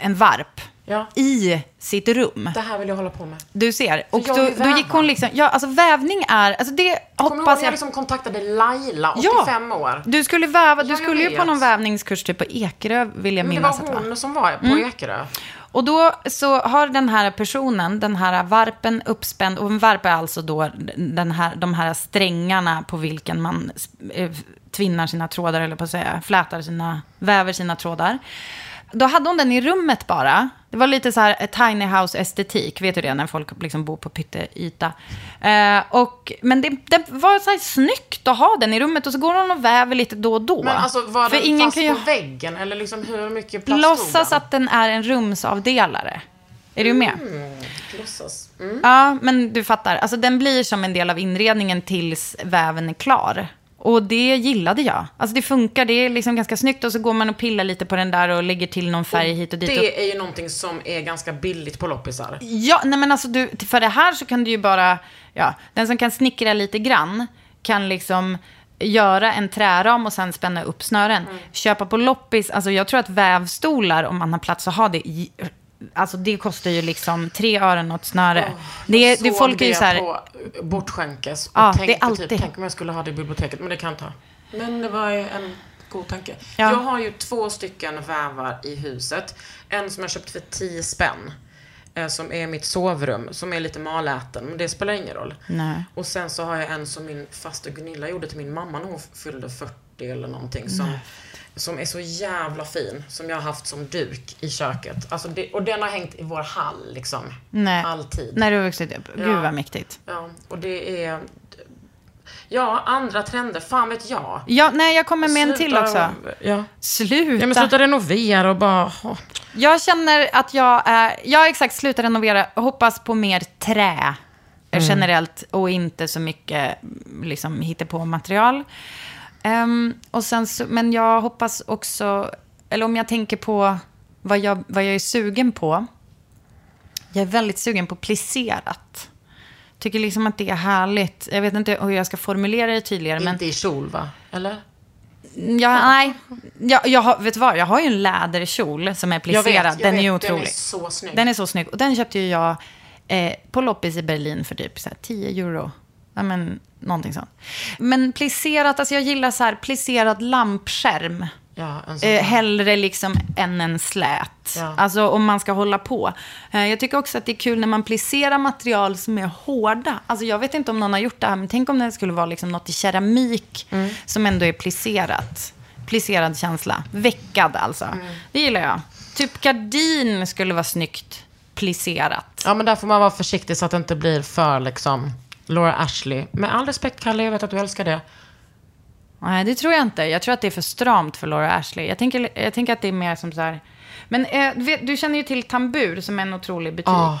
en varp,
Ja.
i sitt rum.
Det här vill jag hålla på med.
Du ser. Och då, då gick hon liksom, ja alltså vävning är, alltså det
Kommer ihåg
hoppas
när jag
jag.
liksom kontaktade Laila,
Ja.
85 år?
Du skulle väva, du
Ja, jag
skulle ju på någon vävningskurs typ på Ekerö, vill jag
Men
minnas det var.
hon som var på
Mm.
Ekerö.
Och då så har den här personen, den här varpen uppspänd, och en varp är alltså då den här, de här strängarna på vilken man eh, tvinnar sina trådar, eller på att säga, flätar sina, väver sina trådar. Då hade hon den i rummet bara. Det var lite så här eh, tiny house-estetik. Vet du det? När folk liksom bor på pytteyta. Eh, och, men det, det var så här snyggt att ha den i rummet. Och så går hon och väver lite då och då.
Men alltså var
För
den
ingen
fast
kan ju
på väggen? Eller liksom hur mycket plats
låtsas att den är en rumsavdelare. Är du med?
Mm, låtsas. Mm.
Ja, men du fattar. Alltså den blir som en del av inredningen tills väven är klar. Och det gillade jag. Alltså det funkar, det är liksom ganska snyggt. Och så går man och pillar lite på den där och lägger till någon färg hit och dit. och...
Det är ju någonting som är ganska billigt på loppisar.
Ja, nej men alltså du, för det här så kan du ju bara, ja, den som kan snickra lite grann kan liksom göra en träram och sen spänna upp snören.
Mm.
Köpa på loppis, alltså jag tror att vävstolar, om man har plats att ha det, alltså det kostar ju liksom tre ören åt snöre. det, är- det,
såg
folk är ju
det
så här,
på bortskänkes. Och
Ja,
tänkte
det är alltid.
Typ, tänk om jag skulle ha det i biblioteket, men det kan jag inte ha. Men det var en god tanke.
Ja.
Jag har ju två stycken vävar i huset. En som jag köpt för 10 spänn. eh, Som är mitt sovrum, som är lite maläten, men det spelar ingen roll.
Nej.
Och sen så har jag en som min faster Gunilla gjorde till min mamma när hon fyllde 40 eller någonting. Som,
Nej.
Som är så jävla fin. Som jag har haft som duk i köket. Alltså det, och den har hängt i vår hall liksom.
nej,
Alltid.
när du har vuxit upp. Gud
Ja.
vad mäktigt.
Ja, och det är... Ja, andra trender. Fan vet jag.
Ja, nej, jag kommer med en till
Sluta-
också.
Ja.
Sluta.
Ja, men sluta renovera och bara... åh.
Jag känner att jag är, ja exakt, sluta renovera, hoppas på mer trä
Mm.
generellt och inte så mycket liksom på material. Ehm, och sen så, men jag hoppas också, eller om jag tänker på vad jag, vad jag är sugen på. Jag är väldigt sugen på plisserat. Tycker liksom att det är härligt. Jag vet inte hur jag ska formulera det tydligare. Men...
Inte i kjol, va? Eller?
Ja, nej. Jag, jag har, vet du vad, jag har ju en läderkjol som är
Jag
plisserad.
vet, jag
den är
vet.
ju
Den
otrolig.
är så snygg.
Den är så snygg. Och den köpte ju jag eh, på loppis i Berlin för typ så här 10 euro. Ja, men någonting sånt. Men plisserat, alltså jag gillar så här plisserad lampskärm.
Ja,
Eh, hellre liksom än en slät.
Ja.
Alltså om man ska hålla på. Eh, jag tycker också att det är kul när man plisserar material som är hårda. Alltså jag vet inte om någon har gjort det här, men tänk om det skulle vara liksom något i keramik
Mm.
som ändå är plisserat. Plisserad känsla. Veckad alltså.
Mm.
Det gillar jag. Typ gardin skulle vara snyggt plisserat.
Ja, men där får man vara försiktig så att det inte blir för liksom Laura Ashley. Med all respekt, Kalle, jag vet att du älskar det.
Nej, det tror jag inte. Jag tror att det är för stramt för Laura Ashley. Jag tänker, jag tänker att det är mer som så här... Men eh, du, känner ju till Tambur som är en otrolig butik.
Ja.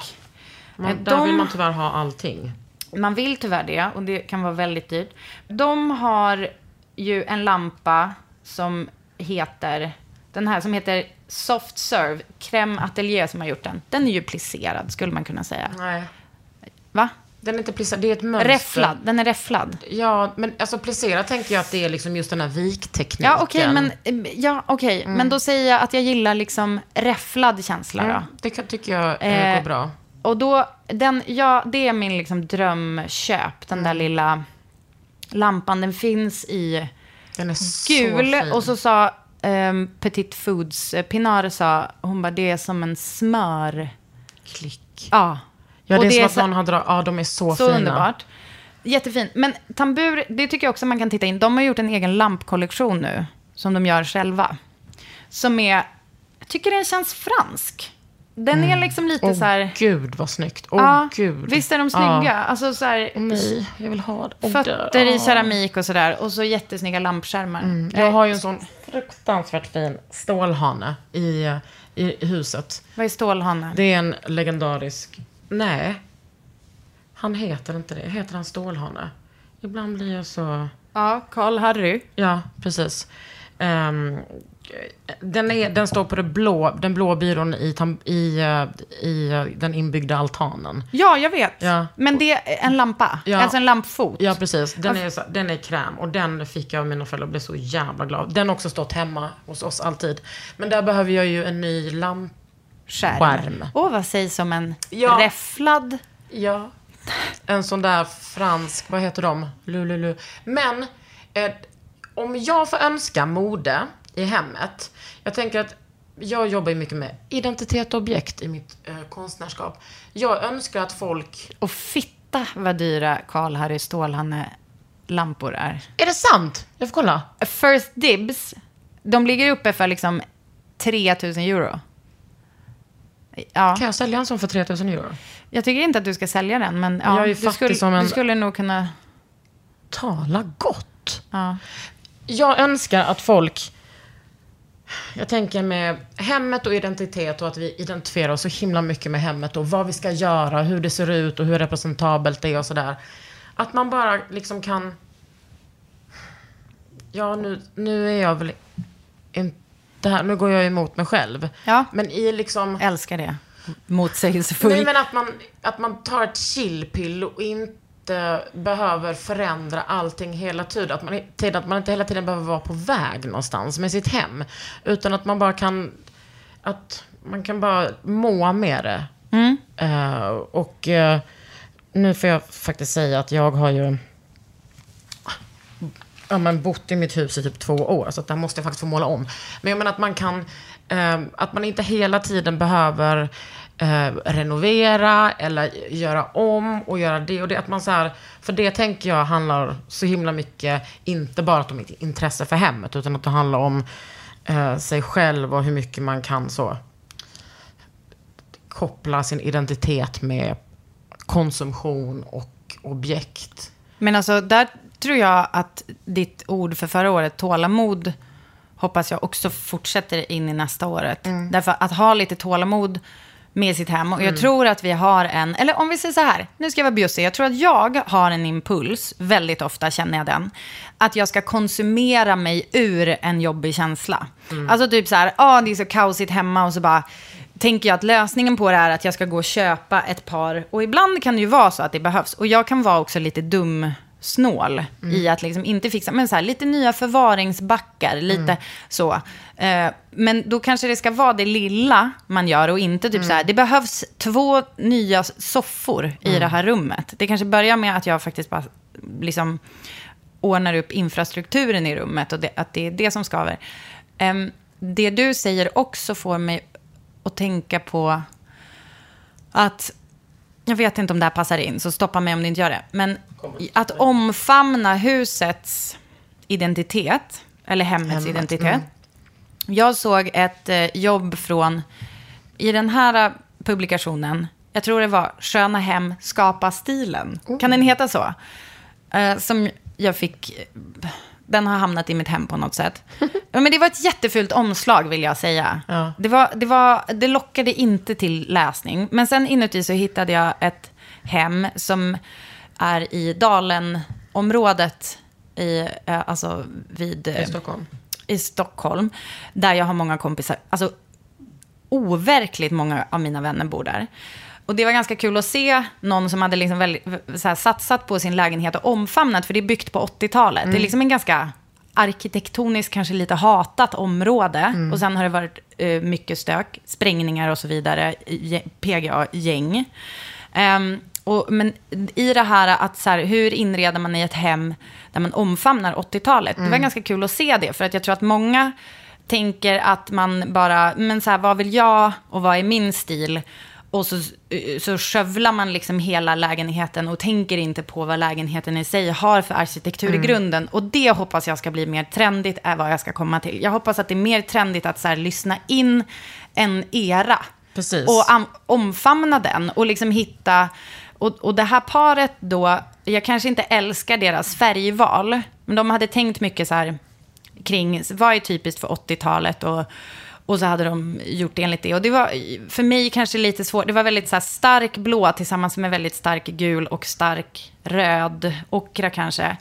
Men
Eh,
där
de-
vill man tyvärr ha allting.
Man vill tyvärr det och det kan vara väldigt dyrt. De har ju en lampa som heter, den här som heter Soft Serve, Crème Atelier som har gjort den. Den är ju plisserad skulle man kunna säga.
Nej.
Va?
Den är inte plisserad, det är ett mönster.
Räfflad, den är räfflad.
Ja, men alltså plisserad tänker jag att det är liksom just den här viktekniken.
Ja, okej, men, ja, okej.
Mm.
men då säger jag att jag gillar liksom räfflad känsla då.
Mm, det kan, tycker jag eh,
Eh,
går bra.
Och då, den, ja, det är min liksom drömköp, den där
Mm.
lilla lampan. Den finns i
Den är så
gul.
fin.
och så sa um, Petit Foods, eh, Pinar sa, hon bara, det är som en smör...
Klick.
Ja.
Ja,
Och
det är som
är
att
så-
någon har dragit... Ja, de är så,
Så
fina.
underbart. Jättefin. Men Tambur, det tycker jag också man kan titta in. De har gjort en egen lampkollektion nu, som de gör själva. Som är, jag tycker den känns fransk. Den är liksom lite
Åh
så här...
gud vad snyggt. Åh
ja,
gud.
Visst är de snygga?
Ja.
Alltså så här,
Åh, nej, jag vill ha det. Åh,
fötter
det-
i
åh.
keramik och sådär. Och så jättesnygga lampskärmar.
Mm. Jag har ju en sån fruktansvärt fin stålhane i, eh, i huset.
Vad är stålhane?
Det är en legendarisk... Nej. Han heter inte det. Heter han stålhane? Ibland blir jag så...
Ja, Karl-Harry.
Ja, precis. Ehm, den, är, den står på det blå, den blå byrån i, tam- i, eh, i eh, den inbyggda altanen.
Ja, jag vet.
Ja.
Men det är en lampa.
Ja.
Alltså en lampfot.
Ja, precis. Den
Varför-
är, så, den är kräm och den fick jag av mina föräldrar och blev så jävla glad. Den har också stått hemma hos oss alltid. Men där behöver jag ju en ny lamp.
Skärm.
Skärm.
Åh, vad sägs om en
Ja.
räfflad...
Ja. En sån där fransk, vad heter de? Lululu. Men eh, om jag får önska mode i hemmet. Jag tänker att jag jobbar ju mycket med identitet och objekt i mitt eh, konstnärskap. Jag önskar att folk...
Och fitta vad dyra Karl-Harry Stålhane-lampor är.
Är det sant? Jag får kolla.
First Dibs, de ligger uppe för liksom 3000 euro. Ja.
Kan jag sälja en sån för 3000 euro?
Jag tycker inte att du ska sälja den, men ja,
Jag är
du, skulle,
som en-
du skulle nog kunna...
Tala gott.
Ja.
Jag önskar att folk... Jag tänker med hemmet och identitet och att vi identifierar oss så himla mycket med hemmet och vad vi ska göra, hur det ser ut och hur representabelt det är och sådär. Att man bara liksom kan... Ja, nu, nu är jag väl inte här, nu går jag emot mig själv.
Ja.
Men i liksom...
Älskar det. Motsägelsefull.
Nej, men att man, att man tar ett chillpill och inte behöver förändra allting hela tiden. Att man, tiden- att man inte hela tiden behöver vara på väg någonstans med sitt hem. Utan att man bara kan, att man kan bara må med det.
Mm.
Eh, och eh, nu får jag faktiskt säga att jag har ju ja, men bott i mitt hus i typ två år, så att där måste jag faktiskt få måla om. Men jag menar att man kan, eh, att man inte hela tiden behöver eh, renovera eller göra om och göra det och det. Att man så här, för det tänker jag handlar så himla mycket, inte bara om mitt intresse för hemmet, utan att det handlar om eh, sig själv och hur mycket man kan så koppla sin identitet med konsumtion och objekt.
Men alltså, där tror jag att ditt ord för förra året, tålamod, hoppas jag också fortsätter in i nästa året.
Mm.
Därför att ha lite tålamod med sitt hem. Och jag
Mm.
tror att vi har en, eller om vi säger så här, nu ska jag vara bjussig. Jag tror att jag har en impuls, väldigt ofta känner jag den, att jag ska konsumera mig ur en jobbig känsla.
Mm.
Alltså typ så här, ah, det är så kaosigt hemma och så bara tänker jag att lösningen på det är att jag ska gå och köpa ett par. Och ibland kan det ju vara så att det behövs. Och jag kan vara också lite dum snål i att liksom inte fixa, men så här, lite nya förvaringsbackar, lite så. Eh, men då kanske det ska vara det lilla man gör och inte typ så här, det behövs två nya soffor i det här rummet. Det kanske börjar med att jag faktiskt bara liksom ordnar upp infrastrukturen i rummet och det, att det är det som skaver. Em, det du säger också får mig att tänka på att, jag vet inte om det här passar in, så stoppa mig om det inte gör det. Men att omfamna husets identitet, eller hemmets
Hemmet,
identitet.
mm.
Jag såg ett eh, jobb från, i den här eh, publikationen, jag tror det var Sköna hem, skapa stilen. Kan den heta så? Eh, som jag fick, den har hamnat i mitt hem på något sätt. Men det var ett jättefult omslag vill jag säga.
Ja.
Det, var, det, var, det lockade inte till läsning. Men sen inuti så hittade jag ett hem som är i Dalenområdet, i, alltså vid...
I Stockholm.
i Stockholm, där jag har många kompisar. Alltså, overkligt många av mina vänner bor där. Och det var ganska kul att se någon som hade liksom så här, satsat på sin lägenhet och omfamnat, för det är byggt på 80-talet. Det är liksom en ganska arkitektoniskt kanske lite hatat område. Och sen har det varit eh, mycket stök, sprängningar och så vidare, PGA-gäng. Ehm, och, men i det här att så här, hur inreder man i ett hem där man omfamnar 80-talet? Det var ganska kul att se det, för att jag tror att många tänker att man bara, men så här, vad vill jag och vad är min stil? Och så, så skövlar man liksom hela lägenheten och tänker inte på vad lägenheten i sig har för arkitektur i grunden. Och det hoppas jag ska bli mer trendigt, är vad jag ska komma till. Jag hoppas att det är mer trendigt att så här, lyssna in en era.
Precis.
Och am- omfamna den och liksom hitta... Och, och det här paret då, jag kanske inte älskar deras färgval, men de hade tänkt mycket så här kring vad är typiskt för 80-talet och, och så hade de gjort enligt det. Och det var för mig kanske lite svårt, det var väldigt så stark blå tillsammans med väldigt stark gul och stark röd, ockra kanske.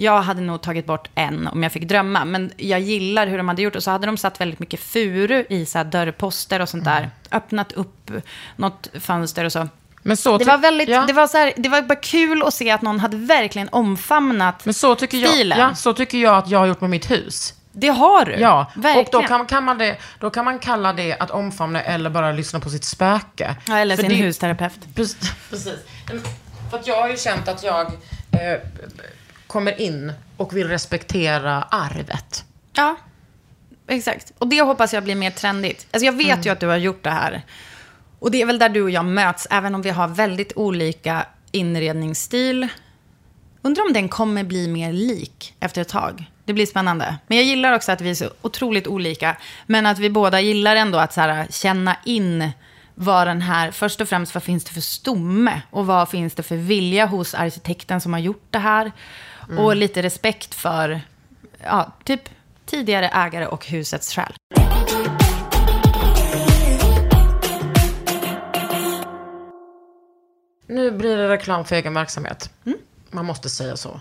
Jag hade nog tagit bort en om jag fick drömma, men jag gillar hur de hade gjort. Och så hade de satt väldigt mycket furu i så dörrposter och sånt där. Öppnat upp något fönster och så.
Men så
Det var, väldigt,
ja.
det, var så här, det var bara kul att se att någon hade verkligen omfamnat
Men så tycker, jag,
stilen.
ja, så tycker jag att jag har gjort med mitt hus.
Det har du.
Ja,
verkligen.
och då kan, kan man det, då kan man kalla det att omfamna eller bara lyssna på sitt spöke.
Ja, eller
För
sin
det-
husterapeut.
Precis. För att jag har ju känt att jag eh, kommer in och vill respektera arvet.
Ja, exakt. Och det hoppas jag blir mer trendigt. Alltså jag vet ju att du har gjort det här. Och det är väl där du och jag möts, även om vi har väldigt olika inredningsstil. Undrar om den kommer bli mer lik efter ett tag. Det blir spännande. Men jag gillar också att vi är så otroligt olika. Men att vi båda gillar ändå att så här, känna in vad den här, först och främst vad finns det för stomme och vad finns det för vilja hos arkitekten som har gjort det här.
Mm.
Och lite respekt för, ja, typ tidigare ägare och husets själ.
Nu blir det reklam för egen verksamhet. Man måste säga så.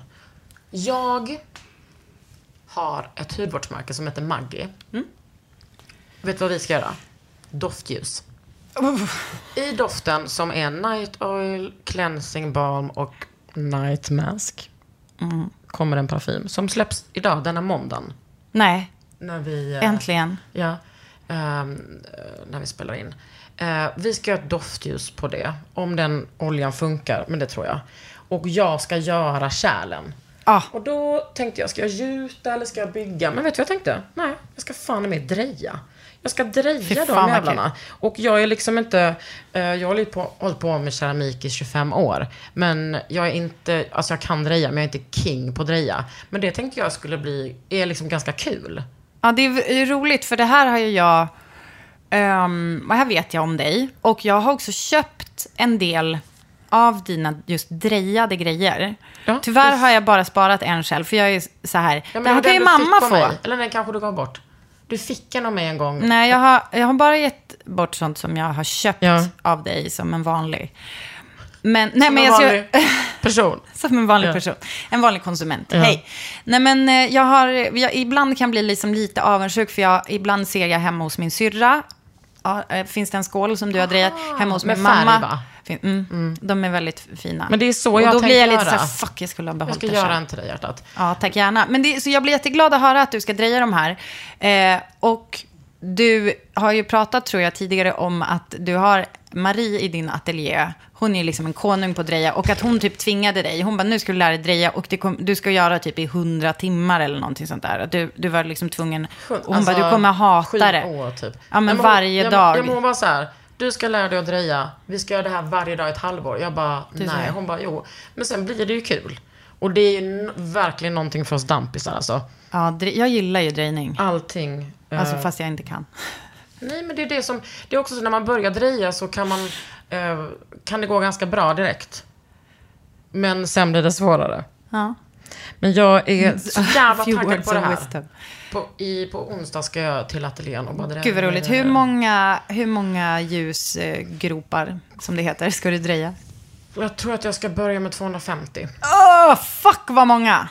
Jag har ett hudvårdsmärke som heter Maggi. Vet du vad vi ska göra? Doftljus. I doften som är night oil, cleansing balm och night mask kommer en parfym som släpps idag, denna måndagen.
Nej,
När vi... eh,
äntligen.
Ja, eh, när vi spelar in. Eh, vi ska göra ett doftljus på det. Om den oljan funkar, men det tror jag. Och jag ska göra kärlen.
Ah.
Och då tänkte jag, ska jag gjuta eller ska jag bygga? Men vet du vad jag tänkte? Nej, jag ska fan mig dreja. Jag ska dreja de jävlarna. Och jag är liksom inte, eh, jag har hållit på, hållit på med keramik i 25 år. Men jag är inte, alltså jag kan dreja, men jag är inte king på dreja. Men det tänkte jag skulle bli, är liksom ganska kul.
Ja, det är roligt för det här har ju jag, um, här vet jag om dig. Och jag har också köpt en del av dina just drejade grejer.
Ja,
Tyvärr
det-
har jag bara sparat en själv, för jag är så här,
Ja,
det här kan ju mamma få.
mig. Eller den kanske du gav bort. Du fick en av mig en gång.
Nej, jag har, jag har bara gett bort sånt som jag har köpt
Ja.
av dig som en vanlig. Men, nej,
Som
men
en
jag
vanlig person.
Som en vanlig
Ja.
person. En vanlig konsument.
Ja.
Hej. Nej men eh, jag har, jag ibland kan bli liksom lite avundsjuk för jag, ibland ser jag hemma hos min syrra. Ja, eh, finns det en skål som du har drejat hemma hos min mamma? Fin, mm, De är väldigt fina.
Men det är så
Och
jag
då
tänker
blir jag lite
göra.
så här, fuck jag skulle ha
Jag
behållit
ska
det
göra
själv.
en till dig hjärtat.
Ja, tack gärna. Men det, så jag blir jätteglad att höra att du ska dreja de här. Eh, och du har ju pratat, tror jag, tidigare om att du har Marie i din ateljé. Hon är liksom en konung på att dreja. Och att hon typ tvingade dig. Hon bara, nu ska du lära dig dreja och kom, du ska göra typ i hundra timmar eller någonting sånt där. Du, du var liksom tvungen. Och hon bara, du kommer hata det.
År, typ.
Ja, men
hon-
varje
jag,
dag.
Jag, hon var så här, du ska lära dig att dreja. Vi ska göra det här varje dag i ett halvår. Jag bara,
Du
nej. Hon bara, jo. Men sen blir det ju kul. Och det är ju verkligen någonting för oss dampisar alltså.
Ja, jag gillar ju drejning.
Allting. eh,
Alltså fast jag inte kan.
Nej, men det är det som, det är också så när man börjar dreja så kan man, eh, kan det gå ganska bra direkt. Men sen blir det svårare.
Ja.
Men jag är så jävla taggad på det här. På, i, på onsdag ska jag till ateljén och bara.
Gud vad roligt. Hur många, hur många ljusgropar, som det heter, ska du dreja?
Jag tror att jag ska börja med 250.
Åh, fuck vad många!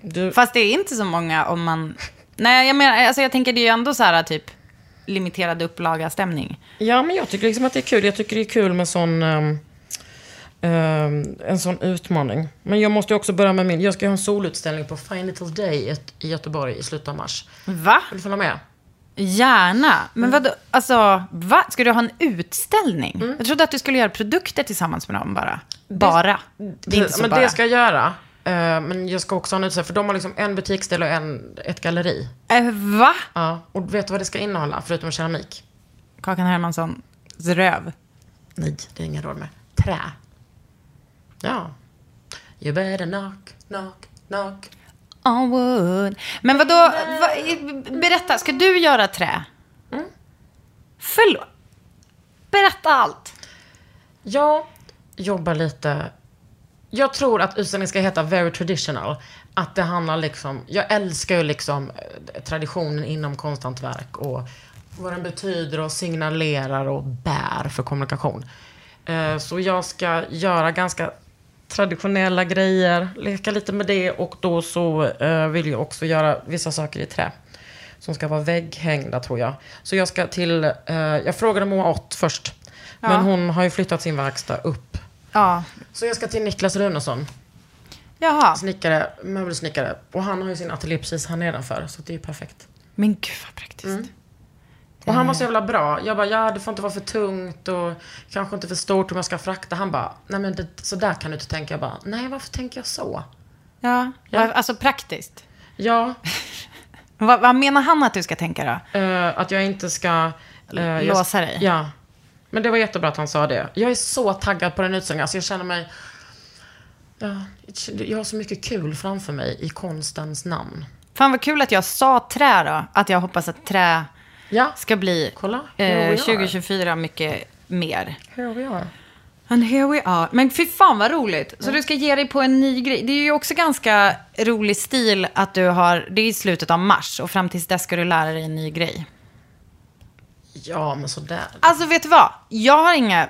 Du,
Fast det är inte så många om man... Nej, jag menar, alltså jag tänker det är ju ändå så här typ limiterad upplaga-stämning.
ja, men jag tycker liksom att det är kul. Jag tycker det är kul med sån, ehm, ehm, en sån utmaning. Men jag måste också börja med min. Jag ska ha en solutställning på Fine Little Day i- Göteborg i slutet av mars.
Va?
Vill du följa med?
Gärna. Men vadå, alltså, va? Ska du ha en utställning? Jag trodde att du skulle göra produkter tillsammans med dem bara. Bara. Det är inte så
men
bara.
det ska jag göra. Eh, men jag ska också ha en utställning, för de har liksom en butiksdel och en, ett galleri.
Eh, va?
Ja, och vet du vad det ska innehålla, förutom keramik?
Kakan Hermansson, röv.
Nej, det är ingen råd med. Trä. Ja. You better knock, knock, knock.
On wood. Men vadå, va, berätta, ska du göra trä?
Mm.
Förlåt. Berätta allt.
Jag jobbar lite... Jag tror att utställningen ska heta Very Traditional. Att det handlar liksom... Jag älskar ju liksom eh, traditionen inom konsthantverk och vad den betyder och signalerar och bär för kommunikation. Eh, Så jag ska göra ganska traditionella grejer, leka lite med det och då så eh, vill jag också göra vissa saker i trä. Som ska vara vägghängda tror jag. Så jag ska till, jag frågade Moa Ott först.
Ja.
Men hon har ju flyttat sin verkstad upp.
Ja.
Så jag ska till Niklas Runesson,
Jaha.
snickare, möbelsnickare. Och han har ju sin ateljé precis här nedanför, så det är ju perfekt.
Men gud vad praktiskt.
Mm. Och han var så jävla bra. Jag bara, ja det får inte vara för tungt och kanske inte för stort om jag ska frakta. Han bara, nej men det, så där kan du inte tänka. Jag bara, nej varför tänker jag så?
Ja.
Ja.
Alltså praktiskt.
Ja,
Vad, vad menar han att du ska tänka då?
eh, att jag inte ska... jag-
Låsa dig?
Ja. Men det var jättebra att han sa det. Jag är så taggad på den utställningen. Alltså jag känner mig... Ja, jag har så mycket kul framför mig i konstens namn.
Fan vad kul att jag sa trä då. Att jag hoppas att trä
Ja,
ska bli
kolla.
eh,
Jo, jag.
2024 mycket mer.
Here we are.
And here we are. Men fy fan vad roligt. Så du ska ge dig på en ny grej. Det är ju också ganska rolig stil att du har, det är i slutet av mars och fram tills dess ska du lära dig en ny grej.
Ja, men sådär.
Alltså vet du vad? Jag har inga,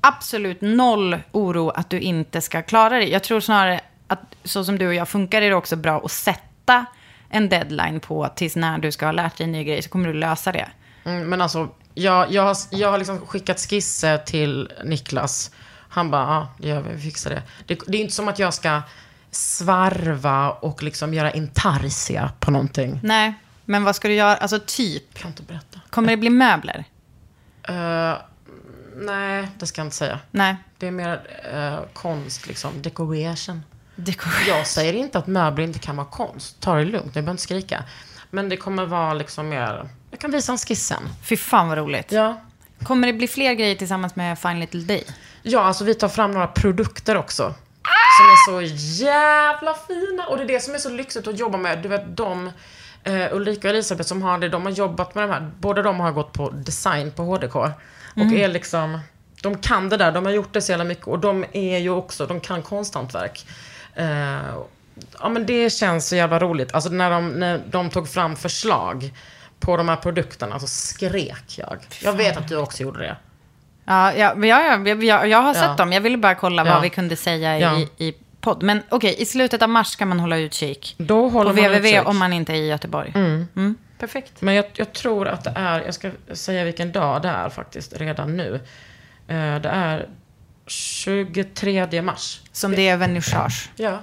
absolut noll oro att du inte ska klara det. Jag tror snarare att så som du och jag funkar är det också bra att sätta en deadline på tills när du ska ha lärt dig en ny grej så kommer du lösa det.
Mm, men alltså, jag, jag har, jag har liksom skickat skisser till Niklas. Han bara, ja, det gör vi, vi fixar det. det. Det är inte som att jag ska svarva och liksom göra intarsia på någonting.
Nej, men vad ska du göra? Alltså typ.
Kan inte berätta.
Kommer det bli möbler?
Uh, nej, det ska jag inte säga.
Nej.
Det är mer uh, konst, liksom. Decoration.
Decoration.
Jag säger inte att möbler inte kan vara konst. Ta det lugnt, ni behöver inte skrika. Men det kommer vara liksom mer... Jag kan visa en skiss sen.
Fy fan vad roligt.
Ja.
Kommer det bli fler grejer tillsammans med Fine Little Day?
Ja, alltså vi tar fram några produkter också. Som är så jävla fina. Och det är det som är så lyxigt att jobba med. Du vet, de, eh, Ulrika och Elisabeth som har det, de har jobbat med de här. Båda de har gått på design på HDK. Och
Mm.
är liksom, de kan det där, de har gjort det så jävla mycket. Och de är ju också, de kan konsthantverk. Eh, ja men det känns så jävla roligt. Alltså när de, när de tog fram förslag på de här produkterna så skrek jag. Jag vet att du också gjorde det.
Ja, ja, ja, ja jag, jag, jag har sett
Ja.
dem. Jag ville bara kolla
Ja.
vad vi kunde säga i, i podd. Men okej, i slutet av mars ska man hålla utkik.
Då håller
på
man
www
utkik.
om man inte är i Göteborg.
Mm.
Perfekt.
Men jag, jag tror att det är, jag ska säga vilken dag det är faktiskt redan nu. Eh, det är 23 mars.
Som det är vernissage.
Ja.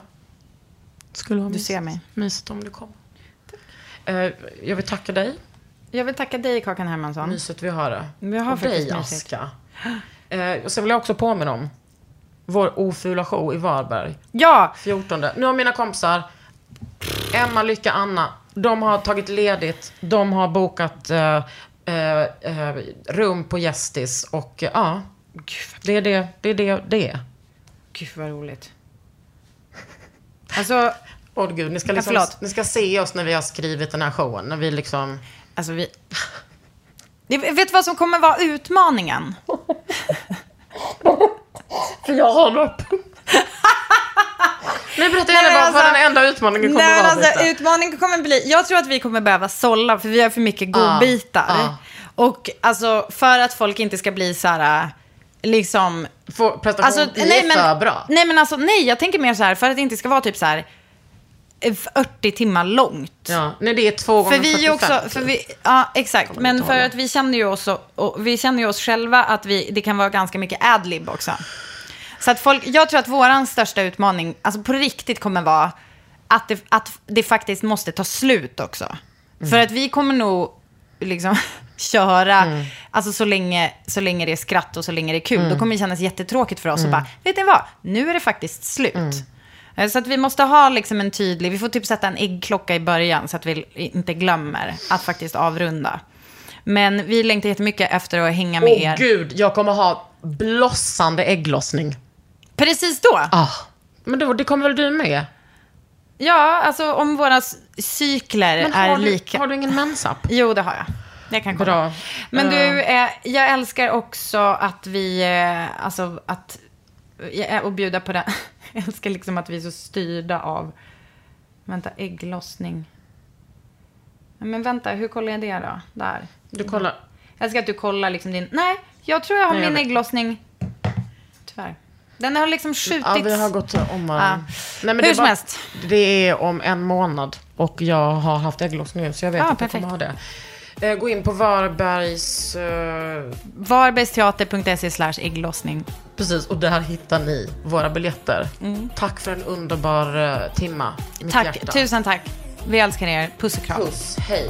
Skulle vara
Du
mysigt.
ser mig.
Mysigt om du kommer. Eh, jag vill tacka dig.
Jag vill tacka dig, Kakan Hermansson.
Mysigt vi har det.
Vi har
och dig,
mysigt.
Aska. Eh, och sen vill jag också påminna om vår ofula show i Varberg.
Ja!
14. Nu har mina kompisar, Emma, Lycka, Anna, de har tagit ledigt. De har bokat eh, eh, eh, rum på Gästis och eh, ja, det är det det är. Det, det är.
Gud vad roligt. Alltså,
Åh gud, ni ska,
Ja,
liksom,
förlåt.
ni ska se oss när vi har skrivit den här showen. När vi liksom...
alltså vi... Vet du vad som kommer vara utmaningen?
För jag har några Nej, berätta
Nej,
gärna
men
vad,
alltså-
vad den enda utmaningen kommer
Nej, men
vara.
alltså, utmaningen kommer bli... Jag tror att vi kommer behöva sålla, för vi har för mycket godbitar.
ja.
Och alltså, för att folk inte ska bli så här... Liksom...
Får prestation bli för bra.
Nej, men alltså, nej, jag tänker mer så här, för att det inte ska vara typ så här... eh, 40 timmar långt.
Ja, nej, det är två gånger
För vi är
45.
också, för vi, ja exakt, men för att vi känner ju oss, och, och vi känner ju oss själva att vi, det kan vara ganska mycket adlib också. Så att folk, jag tror att våran största utmaning, alltså på riktigt kommer vara att det, att det faktiskt måste ta slut också.
Mm.
För att vi kommer nog liksom köra, alltså så länge, så länge det är skratt och så länge det är kul,
Mm.
då kommer det kännas jättetråkigt för oss och bara, vet ni vad, nu är det faktiskt slut. Eh, Så att vi måste ha liksom en tydlig, vi får typ sätta en äggklocka i början så att vi inte glömmer att faktiskt avrunda. Men vi längtar jättemycket efter att hänga med
Åh
er.
gud, jag kommer ha blossande ägglossning.
Precis då?
Ah. Men då, det kommer väl du med?
Ja, alltså om våra cykler
Men
är
du,
lika.
har du ingen mensapp?
Jo, det har jag. Jag kan kolla.
Bra.
Men
Eh.
du, eh, jag älskar också att vi, eh, alltså att, eh, och bjuda på det. Jag älskar liksom att vi är så styrda av, vänta, ägglossning. Men vänta, hur kollar jag det då? Där.
Du kollar.
Jag älskar att du kollar liksom din, nej, jag tror jag har
Nej,
min ägglossning. Den har liksom skjutits.
Ja, vi har gått om varandra.
Ja.
Nej, men
Hur
det är
som helst.
Det är om en månad. Och jag har haft ägglossning nu, så jag vet
Ja,
att jag kommer ha
perfekt.
det. Eh, Gå in på Varbergs... eh,
Varbergsteater.se slash ägglossning.
Precis, och där hittar ni våra biljetter. Tack för en underbar uh, timma
Tack,
hjärta.
tusen tack. Vi älskar er. Puss och kram.
Puss, hej.